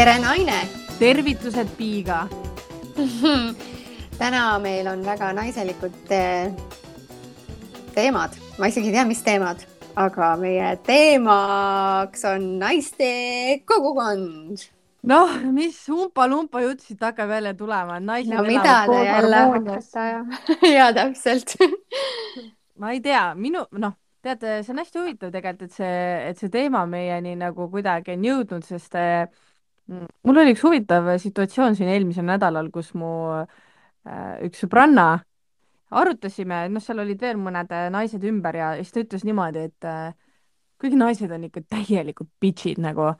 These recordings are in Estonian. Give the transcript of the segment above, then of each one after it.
tere, naine! Tervitused, Piiga! Täna meil on väga naiselikud eh, teemad, ma isegi ei tea, mis teemad, aga meie teemaks on naiste kogukond. noh, mis umpa-lumpa jutt siit hakkab jälle tulema, naised no jälle hakkate ajama? Ja täpselt. Ma ei tea, minu, noh, teate, see on hästi huvitav tegelikult, et see, et see teema meieni nagu kuidagi on jõudnud, sest äh, mul oli üks huvitav situatsioon siin eelmisel nädalal, kus mu äh, üks sõbranna arutasime, noh, seal olid veel mõned äh, naised ümber ja siis ta ütles niimoodi, et äh, kõik naised on ikka täielikud bitch'id nagu,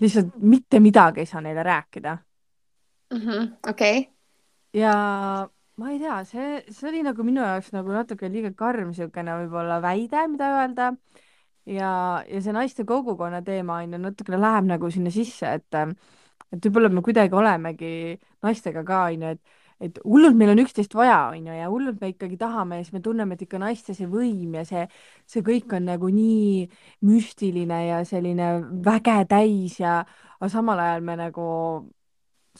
lihtsalt mitte midagi ei saa neile rääkida mm -hmm,. okei ja ma ei tea, see, see oli nagu minu jaoks nagu natuke liiga karm niisugune võib-olla väide, mida öelda ja, ja see naiste kogukonna teema on ju natukene läheb nagu sinna sisse, et et võib-olla me kuidagi olemegi naistega ka, onju, et et hullult meil on üksteist vaja, onju, ja hullult me ikkagi tahame ja siis me tunneme, et ikka naiste see võim ja see, see kõik on nagu nii müstiline ja selline väge täis ja aga samal ajal me nagu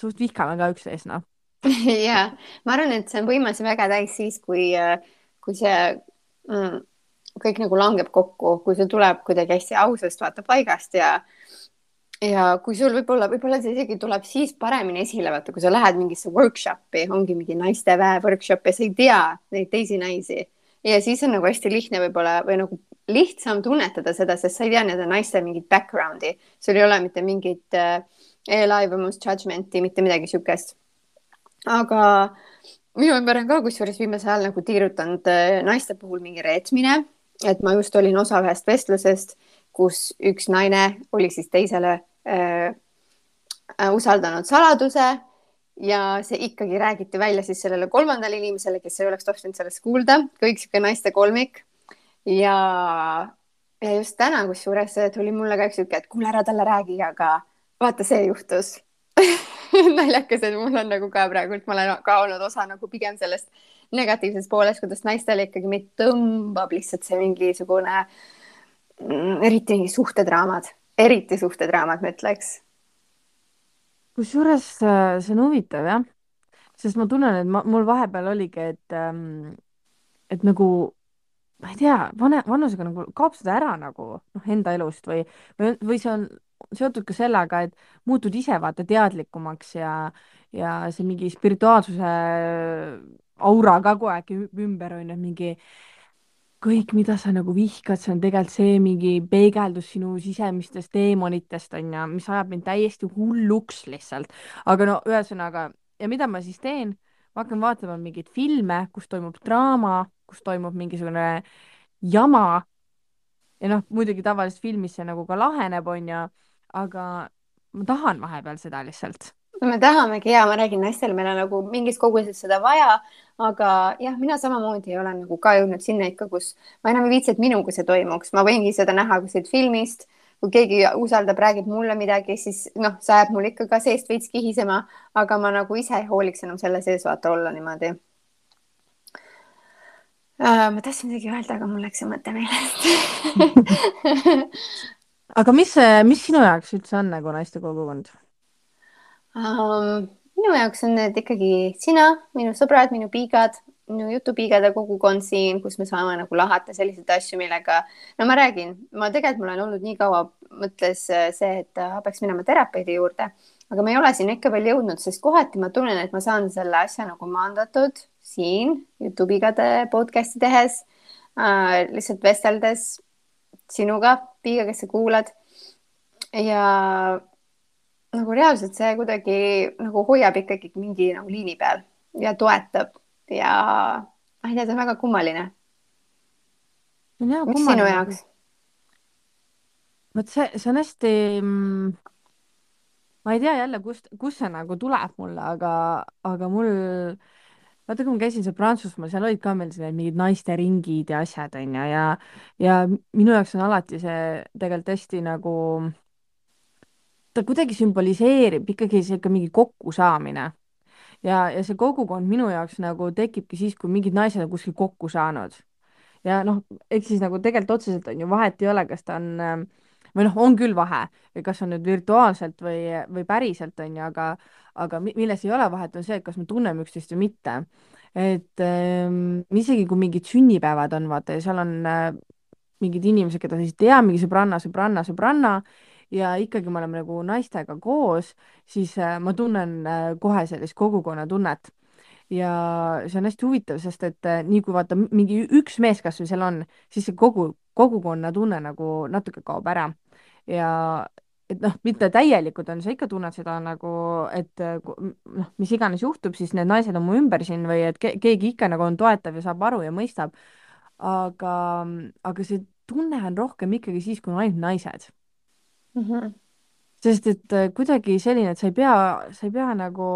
suht vihkame ka üksteist, noh. ja ma arvan, et see on võimas ja väge täis siis, kui, kui see mm, kõik nagu langeb kokku, kui see tuleb kuidagi hästi ausast vaata paigast ja ja kui sul võib-olla, võib-olla see isegi tuleb siis paremini esile, vaata, kui sa lähed mingisse workshop'i, ongi mingi naisteväe workshop ja sa ei tea neid teisi naisi. Ja siis on nagu hästi lihtne võib-olla või nagu lihtsam tunnetada seda, sest sa ei tea nende naiste mingit background'i, sul ei ole mitte mingit äh, eelarvamust, judgment'i, mitte midagi siukest. aga minu ümber on ka kusjuures viimasel ajal nagu tiirutanud äh, naiste puhul mingi reetmine, et ma just olin osa ühest vestlusest, kus üks naine oli siis teisele usaldanud saladuse ja see ikkagi räägiti välja siis sellele kolmandale inimesele, kes ei oleks tohtinud sellest kuulda, kõik sihuke naiste kolmik. ja, ja just täna, kusjuures tuli mulle ka üks sihuke, et kuule, ära talle räägi, aga vaata, see juhtus. Naljakas, et mul on nagu ka praegult, ma olen ka olnud osa nagu pigem sellest negatiivsest poolest, kuidas naistele ikkagi meid tõmbab lihtsalt see mingisugune, mm, eriti mingi suhtedraamad eriti suhtedraamad, ma ütleks. kusjuures äh, see on huvitav jah, sest ma tunnen, et ma, mul vahepeal oligi, et ähm,, et nagu ma ei tea, vane, vanusega nagu kaob seda ära nagu noh, enda elust või, või, või see on seotud ka sellega, et muutud ise vaata teadlikumaks ja, ja see mingi spirituaalsuse aura ka kogu aeg ümber on ju, mingi kõik, mida sa nagu vihkad, see on tegelikult see mingi peegeldus sinu sisemistest teemonitest on ju, mis ajab mind täiesti hulluks lihtsalt. aga no ühesõnaga, ja mida ma siis teen? ma hakkan vaatama mingeid filme, kus toimub draama, kus toimub mingisugune jama. ja noh, muidugi tavaliselt filmis see nagu ka laheneb, on ju, aga ma tahan vahepeal seda lihtsalt no me tahamegi ja ma räägin naistele, meil on nagu mingis koguses seda vaja, aga jah, mina samamoodi olen nagu ka jõudnud sinna ikka, kus ma enam ei viitsi, et minuga see toimuks, ma võingi seda näha kuskilt filmist, kui keegi usaldab, räägib mulle midagi, siis noh, see ajab mul ikka ka seest veits kihisema, aga ma nagu ise ei hooliks enam selle sees vaata olla niimoodi uh,. ma tahtsin midagi öelda, aga mul läks see mõte meelest aga mis, mis sinu jaoks üldse on nagu naiste kogukond? Um,? minu jaoks on need ikkagi sina, minu sõbrad, minu piigad, minu jutupiigade kogukond siin, kus me saame nagu lahata selliseid asju, millega, no ma räägin, ma tegelikult, mul on olnud nii kaua mõttes äh, see, et äh, peaks minema terapeudi juurde, aga ma ei ole sinna ikka veel jõudnud, sest kohati ma tunnen, et ma saan selle asja nagu maandatud siin Youtube'igade podcast'i tehes äh,, lihtsalt vesteldes sinuga, Piiga, kes sa kuulad. ja nagu reaalselt see kuidagi nagu hoiab ikkagi mingi nagu liini peal ja toetab ja ma ei tea, see on väga kummaline. mis sinu jaoks? vot see, see on hästi mm, ma ei tea jälle, kust, kust see nagu tuleb mulle, aga, aga mul, vaata, kui ma käisin seal Prantsusmaal, seal olid ka meil sellised mingid naisteringid ja asjad, onju, ja, ja minu jaoks on alati see tegelikult hästi nagu ta kuidagi sümboliseerib ikkagi sihuke mingi kokkusaamine. ja, ja see kogukond minu jaoks nagu tekibki siis, kui mingid naised on kuskil kokku saanud. ja noh, eks siis nagu tegelikult otseselt on ju vahet ei ole, kas ta on äh, või noh, on küll vahe, kas on nüüd virtuaalselt või, või päriselt, on ju, aga aga mi- milles ei ole vahet, on see, et kas me tunneme üksteist või mitte. et ähm, isegi kui mingid sünnipäevad on, vaata, ja seal on äh, mingid inimesed, keda sa ei tea, mingi sõbranna, sõbranna, sõbranna, ja ikkagi me oleme nagu naistega koos, siis äh, ma tunnen äh, kohe sellist kogukonnatunnet ja see on hästi huvitav, sest et äh, nii kui vaata mingi üks mees kasvõi seal on, siis see kogu, kogukonna tunne nagu natuke kaob ära. ja et noh, mitte täielikult on, sa ikka tunned seda nagu, et noh, mis iganes juhtub, siis need naised on mu ümber siin või et ke keegi ikka nagu on toetav ja saab aru ja mõistab. aga, aga see tunne on rohkem ikkagi siis, kui on ainult naised. -hmm. sest et äh, kuidagi selline, et sa ei pea, sa ei pea nagu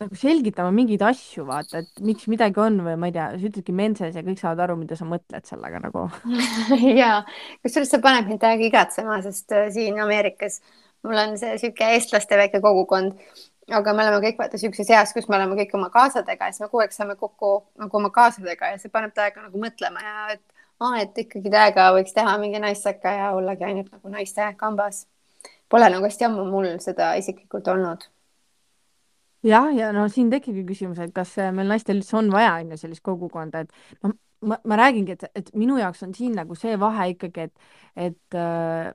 nagu selgitama mingeid asju, vaata, et miks midagi on või ma ei tea, sa ütledki menses ja kõik saavad aru, mida sa mõtled sellega nagu. ja kusjuures see paneb mind täiega igatsema, sest äh, siin Ameerikas mul on see sihuke eestlaste väike kogukond, aga me oleme kõik vaata sihukeses eas, kus me oleme kõik oma kaasadega ja siis me kogu aeg saame kokku nagu oma kaasadega ja see paneb täiega nagu mõtlema ja et aa, et ikkagi täiega võiks teha mingi naisseka ja ollagi ainult nagu naiste kambas. Pole nagu hästi ammu mul seda isiklikult olnud jah, ja no siin tekibki küsimus, et kas äh, meil naistel üldse on vaja on ju sellist kogukonda, et ma, ma, ma räägingi, et, et minu jaoks on siin nagu see vahe ikkagi, et, et äh,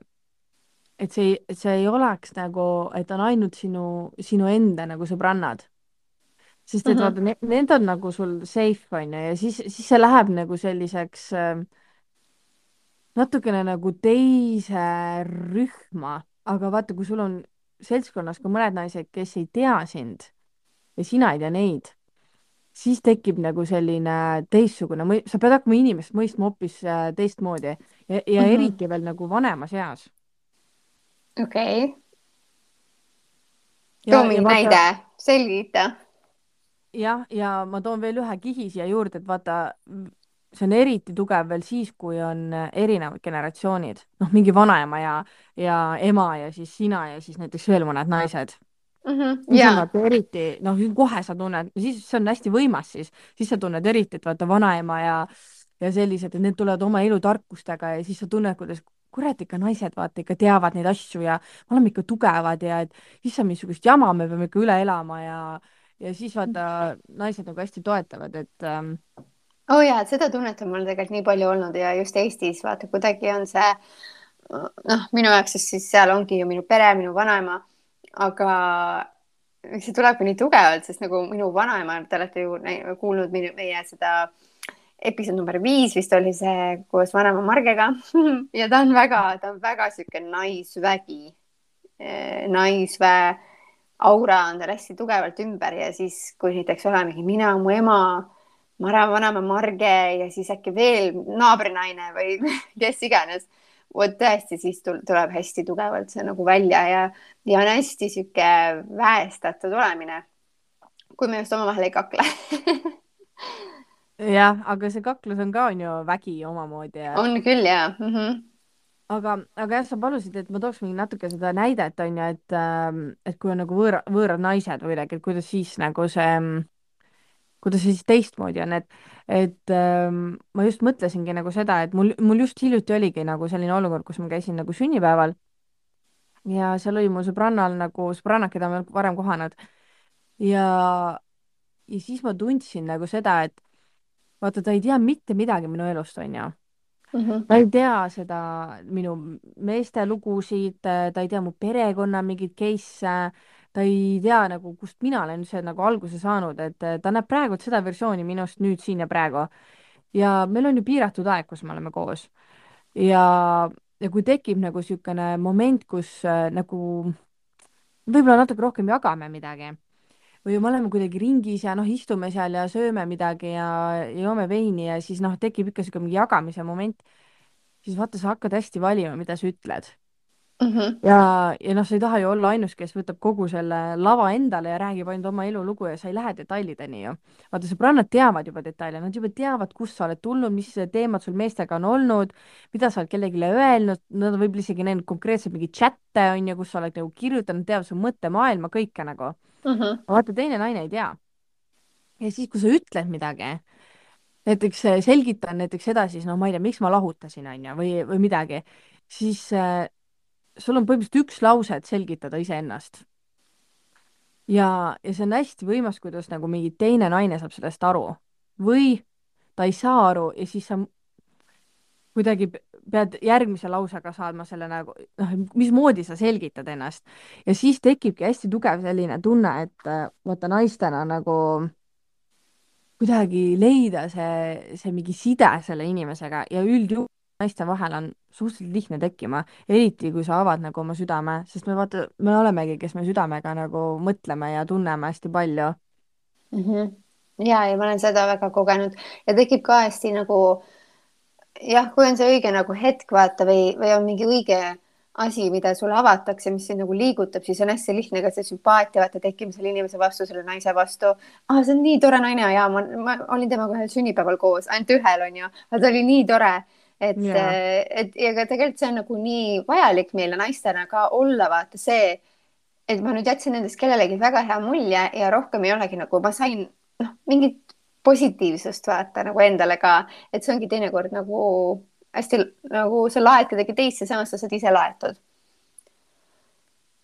et see, see ei oleks nagu, et on ainult sinu, sinu enda nagu sõbrannad. Sest et mm. -hmm. vaata ne,, need on nagu sul safe on ju ja siis, siis see läheb nagu selliseks äh, natukene nagu teise rühma, aga vaata, kui sul on seltskonnas ka mõned naised, kes ei tea sind ja sina ei tea neid, siis tekib nagu selline teistsugune, sa pead hakkama inimest mõistma hoopis äh, teistmoodi ja, ja mm -hmm. eriti veel nagu vanemas eas. okei okay.. too mingi näide, selgita. Jah, ja ma toon veel ühe kihi siia juurde, et vaata, see on eriti tugev veel siis, kui on erinevad generatsioonid, noh, mingi vanaema ja, ja ema ja siis sina ja siis näiteks veel mõned naised mm. -hmm. siis ja on vaata eriti, noh, kohe sa tunned, siis see on hästi võimas siis, siis sa tunned eriti, et vaata vanaema ja, ja sellised, et need tulevad oma elutarkustega ja siis sa tunned, kuidas kurat ikka naised vaata ikka teavad neid asju ja me oleme ikka tugevad ja et issand, missugust jama me peame ikka üle elama ja, ja siis vaata naised nagu hästi toetavad, et ähm, oh ja, seda tunnet on mul tegelikult nii palju olnud ja just Eestis vaata kuidagi on see noh, minu jaoks siis, siis seal ongi ju minu pere, minu vanaema aga see tuleb nii tugevalt, sest nagu minu vanaema, te olete ju kuulnud minu, meie seda episood number viis vist oli see koos vanema Margega ja ta on väga, ta on väga sihuke naisvägi, eh, naisväe aura on tal hästi tugevalt ümber ja siis, kui näiteks olemegi mina, mu ema, Mare, vanaema Marge ja siis äkki veel naabrinaine või kes iganes vot tõesti, siis tuleb hästi tugevalt see nagu välja ja, ja on hästi sihuke väestatud olemine. kui me just omavahel ei kakle jah, aga see kaklus on ka on ju vägi omamoodi ja.... on küll ja mm. -hmm. Aga, aga jah, sa palusid, et ma tooks mingi natuke seda näidet on ju, et, ähm, et kui on nagu võõra, võõrad naised või midagi, et kuidas siis nagu see kuidas see siis teistmoodi on, et, et ähm, ma just mõtlesingi nagu seda, et mul, mul just hiljuti oligi nagu selline olukord, kus ma käisin nagu sünnipäeval ja seal oli mu sõbrannal nagu sõbrannad, keda ma ei olnud varem kohanud. ja, ja siis ma tundsin nagu seda, et vaata, ta ei tea mitte midagi minu elust, onju Mm -hmm. ta ei tea seda minu meeste lugusid, ta ei tea mu perekonna mingeid case'e ta ei tea nagu, kust mina olen üldse nagu alguse saanud, et ta näeb praegu seda versiooni minust nüüd siin ja praegu. ja meil on ju piiratud aeg, kus me oleme koos. ja, ja kui tekib nagu niisugune moment, kus äh, nagu võib-olla natuke rohkem jagame midagi või me oleme kuidagi ringis ja noh, istume seal ja sööme midagi ja joome veini ja siis noh, tekib ikka niisugune mingi jagamise moment, siis vaata, sa hakkad hästi valima, mida sa ütled mm. -hmm. ja, ja noh, sa ei taha ju olla ainus, kes võtab kogu selle lava endale ja räägib ainult oma elulugu ja sa ei lähe detailideni ju. vaata, sõbrannad teavad juba detaile, nad juba teavad, kust sa oled tulnud, mis teemad sul meestega on olnud, mida sa oled kellelegi öelnud, nad võib-olla isegi näinud konkreetselt mingeid chat'e on ju, kus sa oled nagu kirjutanud, teavad su mõttemaailma, kõike nagu mm. -hmm. vaata, teine naine ei tea. ja siis, kui sa ütled midagi näiteks äh, selgitan näiteks edasi, no ma ei tea, miks ma lahutasin, on ju, või, või midagi, siis äh, sul on põhimõtteliselt üks lause, et selgitada iseennast. ja, ja see on hästi võimas, kuidas nagu mingi teine naine saab sellest aru või ta ei saa aru ja siis sa kuidagi pead järgmise lausega saama selle nagu, noh, mismoodi sa selgitad ennast. ja siis tekibki hästi tugev selline tunne, et äh, vaata naistena nagu kuidagi leida see, see mingi side selle inimesega ja üldjuhul naiste vahel on suhteliselt lihtne tekkima, eriti kui sa avad nagu oma südame, sest me vaata, me olemegi, kes me südamega nagu mõtleme ja tunneme hästi palju mm. -hmm. ja, ja ma olen seda väga kogenud ja tekib ka hästi nagu jah, kui on see õige nagu hetk vaata või, või on mingi õige asi, mida sulle avatakse, mis sind nagu liigutab, siis on hästi lihtne ka see sümpaatia vaata tekkima selle inimese vastu, selle naise vastu. ah, see on nii tore naine ja ma, ma olin temaga ühel sünnipäeval koos, ainult ühel on ju, aga ta oli nii tore, et yeah., et ja ka tegelikult see on nagu nii vajalik meile naistena ka olla vaata see, et ma nüüd jätsin nendest kellelegi väga hea mulje ja rohkem ei olegi nagu ma sain noh, mingit positiivsust vaata nagu endale ka, et see ongi teinekord nagu hästi nagu sa laed kedagi teist ja samas sa saad ise laetud.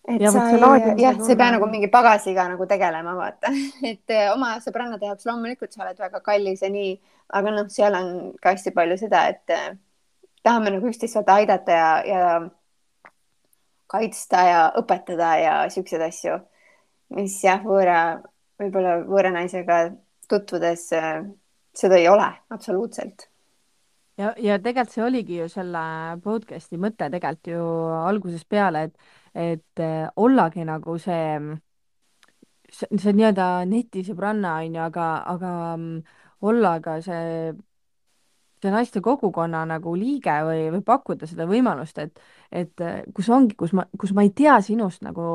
et ja, sa ei, jah, sa ei pea nagu mingi pagasiga nagu tegelema, vaata, et eh, oma sõbrannade jaoks loomulikult sa oled väga kallis ja nii, aga noh, seal on ka hästi palju seda, et eh, tahame nagu üksteist vaata aidata ja, ja kaitsta ja õpetada ja siukseid asju, mis jah, võõra, võib-olla võõra naisega tutvudes äh, seda ei ole absoluutselt. ja, ja tegelikult see oligi ju selle podcast'i mõte tegelikult ju algusest peale, et, et äh, ollagi nagu see, see, see nii-öelda netisõbranna on ju, aga, aga mm, olla ka see see naiste kogukonna nagu liige või, või pakkuda seda võimalust, et, et äh, kus ongi, kus ma, kus ma ei tea sinust nagu,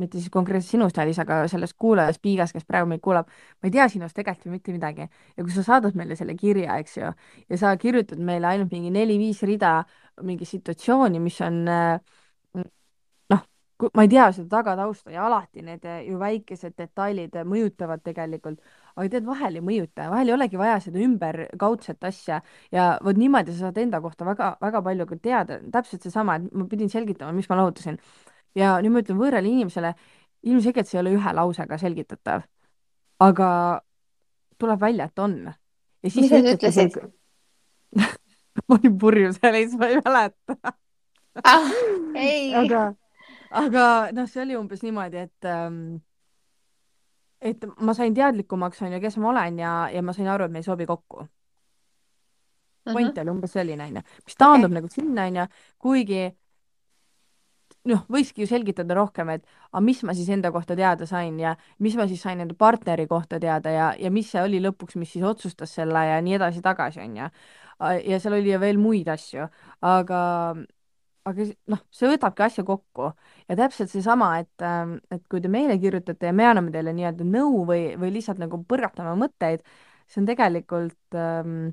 mitte siis konkreetselt sinust, Alice, aga sellest kuulajast, Piigas, kes praegu meid kuulab, ma ei tea sinust tegelikult ju mitte midagi. ja kui sa saadad meile selle kirja, eks ju, ja sa kirjutad meile ainult mingi neli-viis rida mingi situatsiooni, mis on äh, ma ei tea seda tagatausta ja alati need eh, ju väikesed detailid mõjutavad tegelikult, aga tead, vahel ei mõjuta, vahel ei olegi vaja seda ümberkaudset asja ja vot niimoodi sa saad enda kohta väga-väga palju ka teada, täpselt seesama, et ma pidin selgitama, miks ma lahutasin. ja nüüd ma ütlen võõrale inimesele, ilmselgelt see ei ole ühe lausega selgitatav, aga tuleb välja, et on. mis sa siis ütlesid? ma olin purjus ja siis ma ei mäleta ah, ei. aga aga noh, see oli umbes niimoodi, et ähm, et ma sain teadlikumaks, on ju, kes ma olen ja, ja ma sain aru, et me ei sobi kokku. point uh -huh. oli umbes selline, on ju, mis taandub okay. nagu sinna, on ju, kuigi noh, võikski ju selgitada rohkem, et aga mis ma siis enda kohta teada sain ja mis ma siis sain enda partneri kohta teada ja, ja mis see oli lõpuks, mis siis otsustas selle ja nii edasi-tagasi, on ju. ja seal oli ju veel muid asju, aga aga noh, see võtabki asja kokku. Ja täpselt seesama, et, ähm, et kui te meile kirjutate ja me anname teile nii-öelda nõu või, või lihtsalt nagu põrgatame mõtteid, see on tegelikult ähm,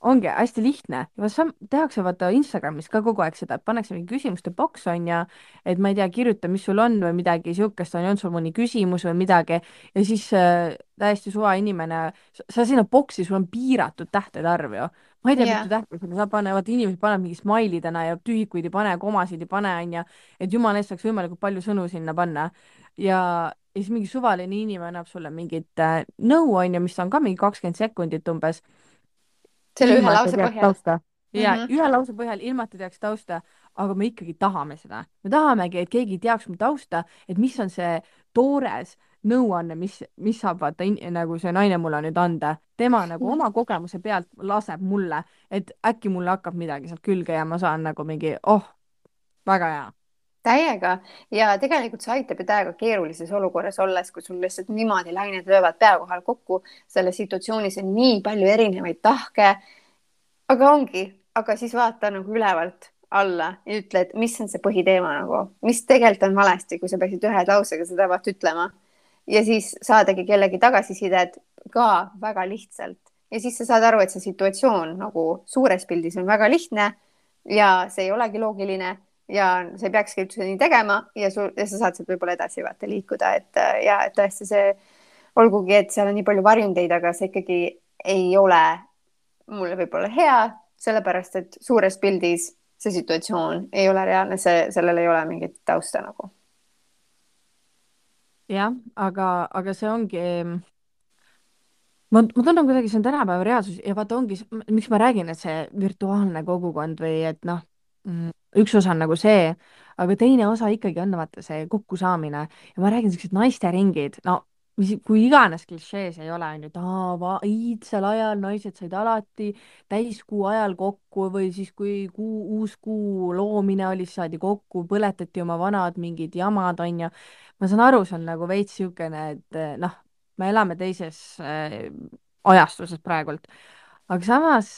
ongi hästi lihtne see tehakse vaata Instagramis ka kogu aeg seda, et pannakse mingi küsimuste boks on ju, et ma ei tea, kirjuta, mis sul on või midagi siukest on ju, on sul mõni küsimus või midagi ja siis äh, täiesti suva inimene, sa sinna boksi, sul on piiratud tähtede arv ju. ma ei tea yeah., mitu tähte sinna saab panna, vaata inimesed panevad mingi smailidena ja tühikuid ei pane, komasid ei pane on ju, et jumala eest saaks võimalikult palju sõnu sinna panna ja ja siis mingi suvaline inimene annab sulle mingit äh, nõu, on ju, mis on ka mingi kakskümmend sekundit umbes selle ühe lause põhjal. ja mm -hmm. ühe lause põhjal, ilma et ta teaks tausta, aga me ikkagi tahame seda. me tahamegi, et keegi teaks mu tausta, et mis on see toores nõuanne, mis, mis saab vaata nagu see naine mulle nüüd anda. tema nagu -hmm. oma kogemuse pealt laseb mulle, et äkki mulle hakkab midagi sealt külge ja ma saan nagu mingi, oh, väga hea täiega ja tegelikult see aitab ju täiega keerulises olukorras olles, kui sul lihtsalt niimoodi lained löövad pea kohal kokku, selles situatsioonis on nii palju erinevaid tahke. aga ongi, aga siis vaata nagu ülevalt alla ja ütle, et mis on see põhiteema nagu, mis tegelikult on valesti, kui sa peaksid ühe lausega seda vaata ütlema. ja siis saadagi kellegi tagasisidet ka väga lihtsalt ja siis sa saad aru, et see situatsioon nagu suures pildis on väga lihtne ja see ei olegi loogiline ja sa ei peakski üldse nii tegema ja sul ja sa saad sealt võib-olla edasi vaata liikuda, et ja et tõesti see olgugi, et seal on nii palju varjundeid, aga sa ikkagi ei ole mulle võib-olla hea, sellepärast et suures pildis see situatsioon ei ole reaalne, see, sellel ei ole mingit tausta nagu. jah, aga, aga see ongi ma, ma tunnen kuidagi, see on tänapäeva reaalsus ja vaata ongi, miks ma räägin, et see virtuaalne kogukond või et noh, üks osa on nagu see, aga teine osa ikkagi on vaata see kokkusaamine ja ma räägin siuksed naisteringid, no mis, kui iganes klišee see ei ole, on ju, et aa, iidsel ajal naised said alati täiskuu ajal kokku või siis, kui kuu, uus kuu loomine oli, siis saadi kokku, põletati oma vanad mingid jamad, on ju. ma saan aru, see on nagu veits niisugune, et noh, me elame teises äh, ajastuses praegult. aga samas,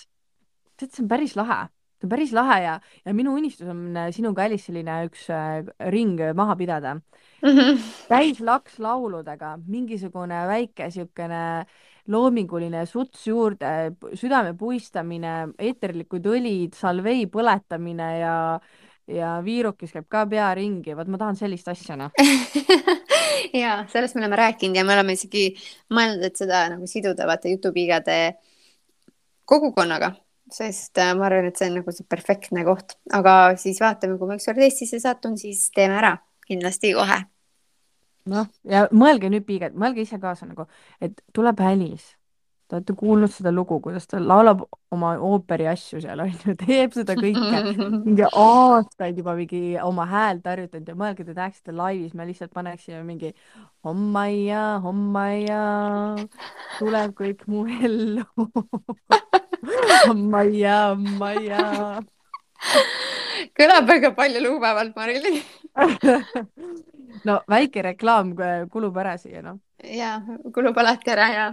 tead, see on päris lahe, see on päris lahe ja, ja minu unistus on äh, sinuga, Alice, selline üks äh, ring maha pidada mm. -hmm. täis lakslauludega, mingisugune väike niisugune loominguline suts juurde, südame puistamine, eeterlikud õlid, salvei põletamine ja ja viirukis käib ka pea ringi, vot ma tahan sellist asja, noh ja sellest me oleme rääkinud ja me oleme isegi mõelnud, et seda nagu siduda vaata jutupiigade kogukonnaga, sest äh, ma arvan, et see on nagu see perfektne koht, aga siis vaatame, kui ma ükskord Eestisse satun, siis teeme ära. Kindlasti kohe. noh, ja mõelge nüüd piigad, mõelge ise kaasa nagu, et tuleb Alice Te olete kuulnud seda lugu, kuidas ta laulab oma ooperi asju seal onju, teeb seda kõike. Mingi aastaid juba mingi oma häält harjutanud ja mõelge, te teeksite laivis, me lihtsalt paneksime mingi hommaia, hommaia, tuleb kõik mu ellu hommaia, hommaia. kõlab väga palju lugupäevalt, Marili no väike reklaam kulub ära siia noh. ja kulub alati ära ja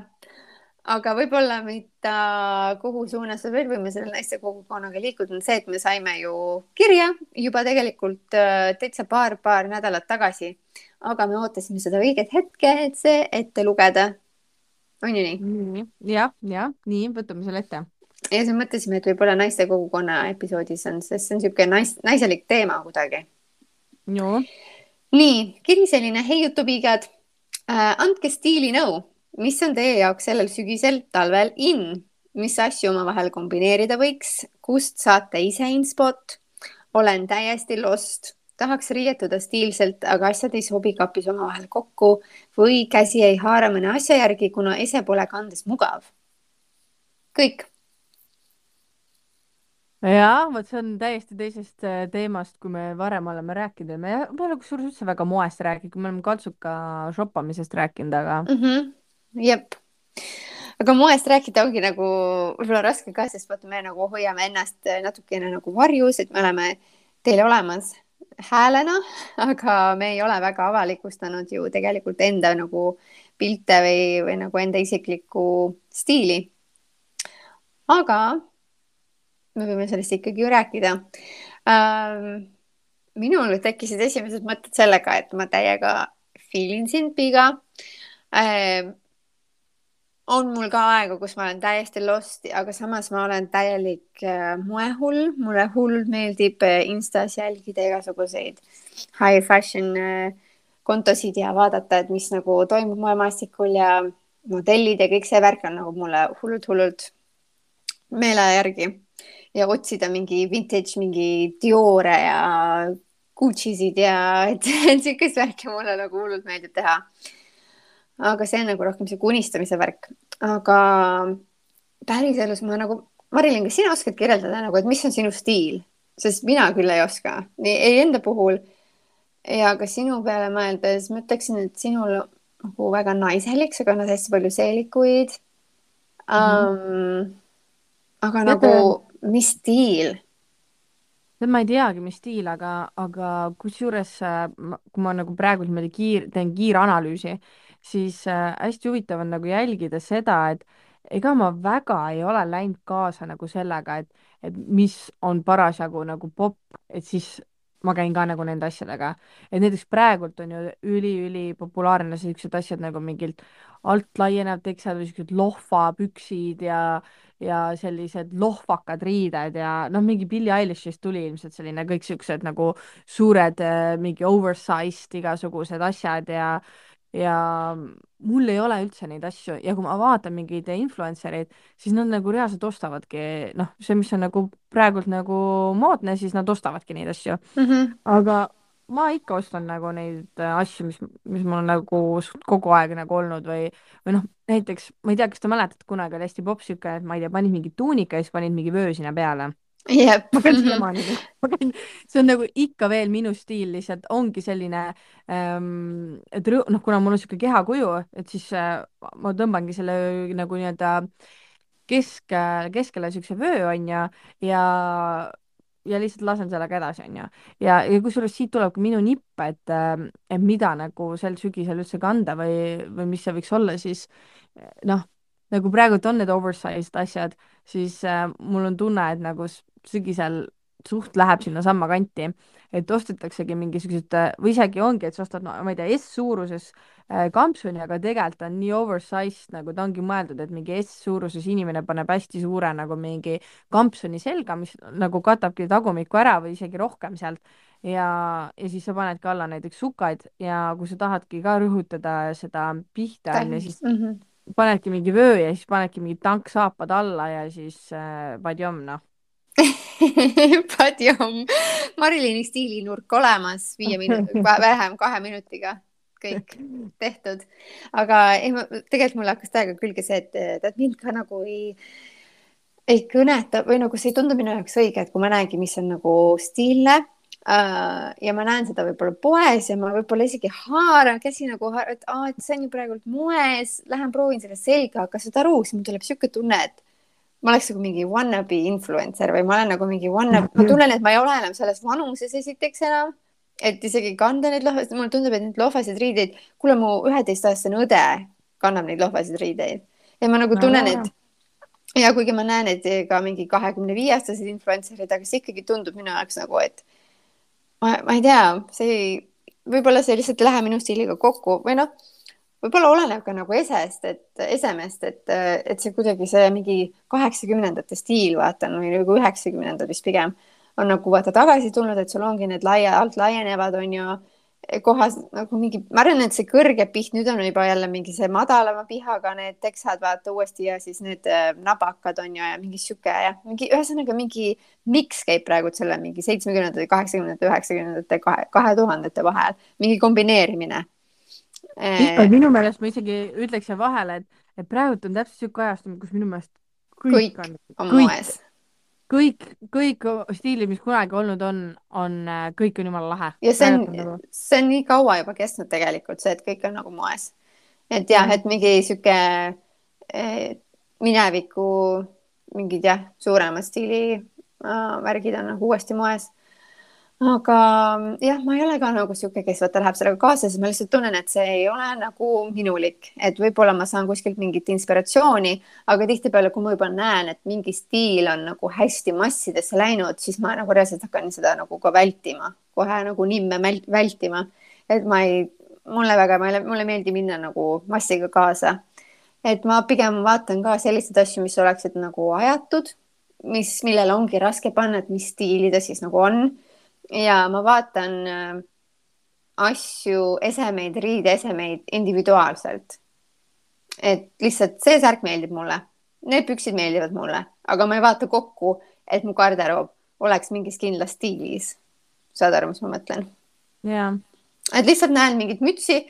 aga võib-olla, mida, kuhu suunas me veel võime selle naiste kogukonnaga liikuda, on see, et me saime ju kirja juba tegelikult äh, täitsa paar-paar nädalat tagasi, aga me ootasime seda õiget hetke, et see ette lugeda. on ju nii? jah, jah, nii, võtame selle ette. Ja siis mõtlesime, et võib-olla naiste kogukonna episoodis on, sest see on niisugune nais, naiselik teema kuidagi. nii, kiri selline, hei jutupiigad. Äh,, andke stiilinõu mis on teie jaoks sellel sügisel, talvel in, mis asju omavahel kombineerida võiks, kust saate ise inspot? olen täiesti lost, tahaks riietuda stiilselt, aga asjad ei sobi kapis omavahel kokku või käsi ei haara mõne asja järgi, kuna ese pole kandes mugav. kõik jah, vot see on täiesti teisest äh, teemast, kui me varem oleme rääkinud ja me ei ole kusjuures üldse väga moest rääkinud, me oleme kaltsuka shoppamisest rääkinud, aga mm. -hmm jep, aga moest rääkida ongi nagu võib-olla raske ka, sest vaata, me nagu hoiame ennast natukene nagu varjus, et me oleme teil olemas häälena, aga me ei ole väga avalikustanud ju tegelikult enda nagu pilte või, või nagu enda isiklikku stiili. aga me võime sellest ikkagi ju rääkida. Ähm,. minul tekkisid esimesed mõtted sellega, et ma täiega feel in sind, Piga. Ähm, on mul ka aega, kus ma olen täiesti lost, aga samas ma olen täielik äh, moehull, mulle hullult meeldib äh, Instas jälgida igasuguseid high fashion äh, kontosid ja vaadata, et mis nagu toimub moemaastikul ja modellid ja kõik see värk on nagu mulle hullult-hullult meele järgi ja otsida mingi vintage, mingi Diore ja Gucci'sid ja et, et sihukest värki mulle nagu hullult meeldib teha aga see on nagu rohkem sihuke unistamise värk, aga päriselus ma nagu, Marilyn, kas sina oskad kirjeldada nagu, et mis on sinu stiil, sest mina küll ei oska, nii ei enda puhul ja ka sinu peale mõeldes ma ütleksin, et sinul nagu väga naiselik, sa kannad hästi palju seelikuid mm. -hmm. Um, aga Jate. nagu, mis stiil? tead, ma ei teagi, mis stiil, aga, aga kusjuures, kui ma nagu praegu niimoodi kiir, teen kiiranalüüsi, siis äh, hästi huvitav on nagu jälgida seda, et ega ma väga ei ole läinud kaasa nagu sellega, et, et mis on parasjagu nagu popp, et siis ma käin ka nagu nende asjadega. et näiteks praegult on ju üliülipopulaarne sellised asjad nagu mingilt alt laienevad teksad või siuksed lohvapüksid ja, ja sellised lohvakad riided ja noh, mingi Billie Eilish'ist tuli ilmselt selline kõik siuksed nagu suured äh, mingi oversized igasugused asjad ja ja mul ei ole üldse neid asju ja kui ma vaatan mingeid influencer eid, siis nad nagu reaalselt ostavadki, noh, see, mis on nagu praegult nagu moodne, siis nad ostavadki neid asju mm. -hmm. aga ma ikka ostan nagu neid asju, mis, mis mul on nagu kogu aeg nagu olnud või, või noh, näiteks ma ei tea, kas te mäletate, kunagi oli hästi popp siuke, et ma ei tea, panid mingi tuunika ja siis panid mingi vöö sinna peale Jep. ma käin siiamaani, ma käin, see on nagu ikka veel minu stiil, lihtsalt ongi selline ähm,, et rõõ- noh, kuna mul on sihuke kehakuju, et siis äh, ma tõmbangi selle nagu nii-öelda kesk, keskele siukse vöö onju ja ja lihtsalt lasen sellega edasi, onju. ja, ja kusjuures siit tuleb ka minu nipp, et, et mida nagu sel sügisel üldse kanda või, või mis see võiks olla, siis noh, nagu praegult on need oversized asjad, siis äh, mul on tunne, et nagu sügisel suht läheb sinnasamma kanti, et ostetaksegi mingisugused või isegi ongi, et sa ostad, no ma ei tea, S-suuruses äh, kampsuni, aga tegelikult on nii oversized nagu ta ongi mõeldud, et mingi S-suuruses inimene paneb hästi suure nagu mingi kampsuni selga, mis nagu katabki tagumikku ära või isegi rohkem sealt ja, ja siis sa panedki alla näiteks sukaid ja kui sa tahadki ka rõhutada seda pihta onju, siis mm -hmm. panedki mingi vöö ja siis panedki mingid tanksaapad alla ja siis äh, padjom noh padjom, Marilini stiilinurk olemas viie minuti, vähem kahe minutiga, kõik tehtud. aga ei, tegelikult mulle hakkas täiega külge see, et tead mind ka nagu ei, ei kõneta või nagu see ei tundu minu jaoks õige, et kui ma näengi, mis on nagu stiilne Uh, ja ma näen seda võib-olla poes ja ma võib-olla isegi haaran käsi nagu, et aa, et see on ju praegult moes, lähen proovin selle selga, aga saad aru, siis mul tuleb niisugune tunne, et ma oleks nagu mingi wannabe influencer või ma olen nagu mingi wannabe, ma tunnen, et ma ei ole enam selles vanuses esiteks enam, et isegi kanda neid lohvasid, mulle tundub, et neid lohvasid riideid, kuule, mu üheteistaastane õde kannab neid lohvasid riideid. Ja ma nagu tunnen, et ja kuigi ma näen, et ka mingi kahekümne viie aastased influencer'id, aga see ikkagi tundub minu jaoks nagu, et ma, ma ei tea, see võib-olla see lihtsalt ei lähe minu stiiliga kokku või noh võib-olla oleneb ka nagu esest, et esemest, et, et see kuidagi see mingi kaheksakümnendate stiil, vaata, või nagu üheksakümnendad vist pigem on nagu vaata tagasi tulnud, et sul ongi need laia, alt laienevad, on ju, kohas nagu mingi, ma arvan, et see kõrge piht, nüüd on juba jälle mingi see madalama pihaga need teksad, vaata uuesti ja siis need äh, nabakad on ju ja mingi sihuke ja mingi ühesõnaga mingi miks käib praegu selle mingi seitsmekümnendate, kaheksakümnendate, üheksakümnendate, kahe, kahe tuhandete vahel, mingi kombineerimine minu meelest ma isegi ütleks siia vahele, et, et praegult on täpselt siuke ajastumine, kus minu meelest kõik, kõik on, on kõik, moes. kõik, kõik stiilid, mis kunagi olnud on, on, äh, kõik on jumala lahe. ja see on, nagu... see on nii kaua juba kestnud tegelikult see, et kõik on nagu moes. et jah, et mingi sihuke eh, mineviku mingid jah, suurema stiili äh, värgid on nagu uuesti moes aga jah, ma ei ole ka nagu sihuke, kes vaata läheb sellega kaasa, siis ma lihtsalt tunnen, et see ei ole nagu minulik, et võib-olla ma saan kuskilt mingit inspiratsiooni, aga tihtipeale, kui ma juba näen, et mingi stiil on nagu hästi massidesse läinud, siis ma nagu reaalselt hakkan seda nagu ka vältima, kohe nagu nimme vältima, et ma ei, mulle väga, mulle ei meeldi minna nagu massiga kaasa. et ma pigem vaatan ka selliseid asju, mis oleksid nagu ajatud, mis, millele ongi raske panna, et mis stiili ta siis nagu on ja ma vaatan äh, asju, esemeid, riideesemeid individuaalselt. et lihtsalt see särk meeldib mulle, need püksid meeldivad mulle, aga ma ei vaata kokku, et mu garderoob oleks mingis kindlas stiilis. saad aru, mis ma mõtlen? jaa. et lihtsalt näen mingit mütsi,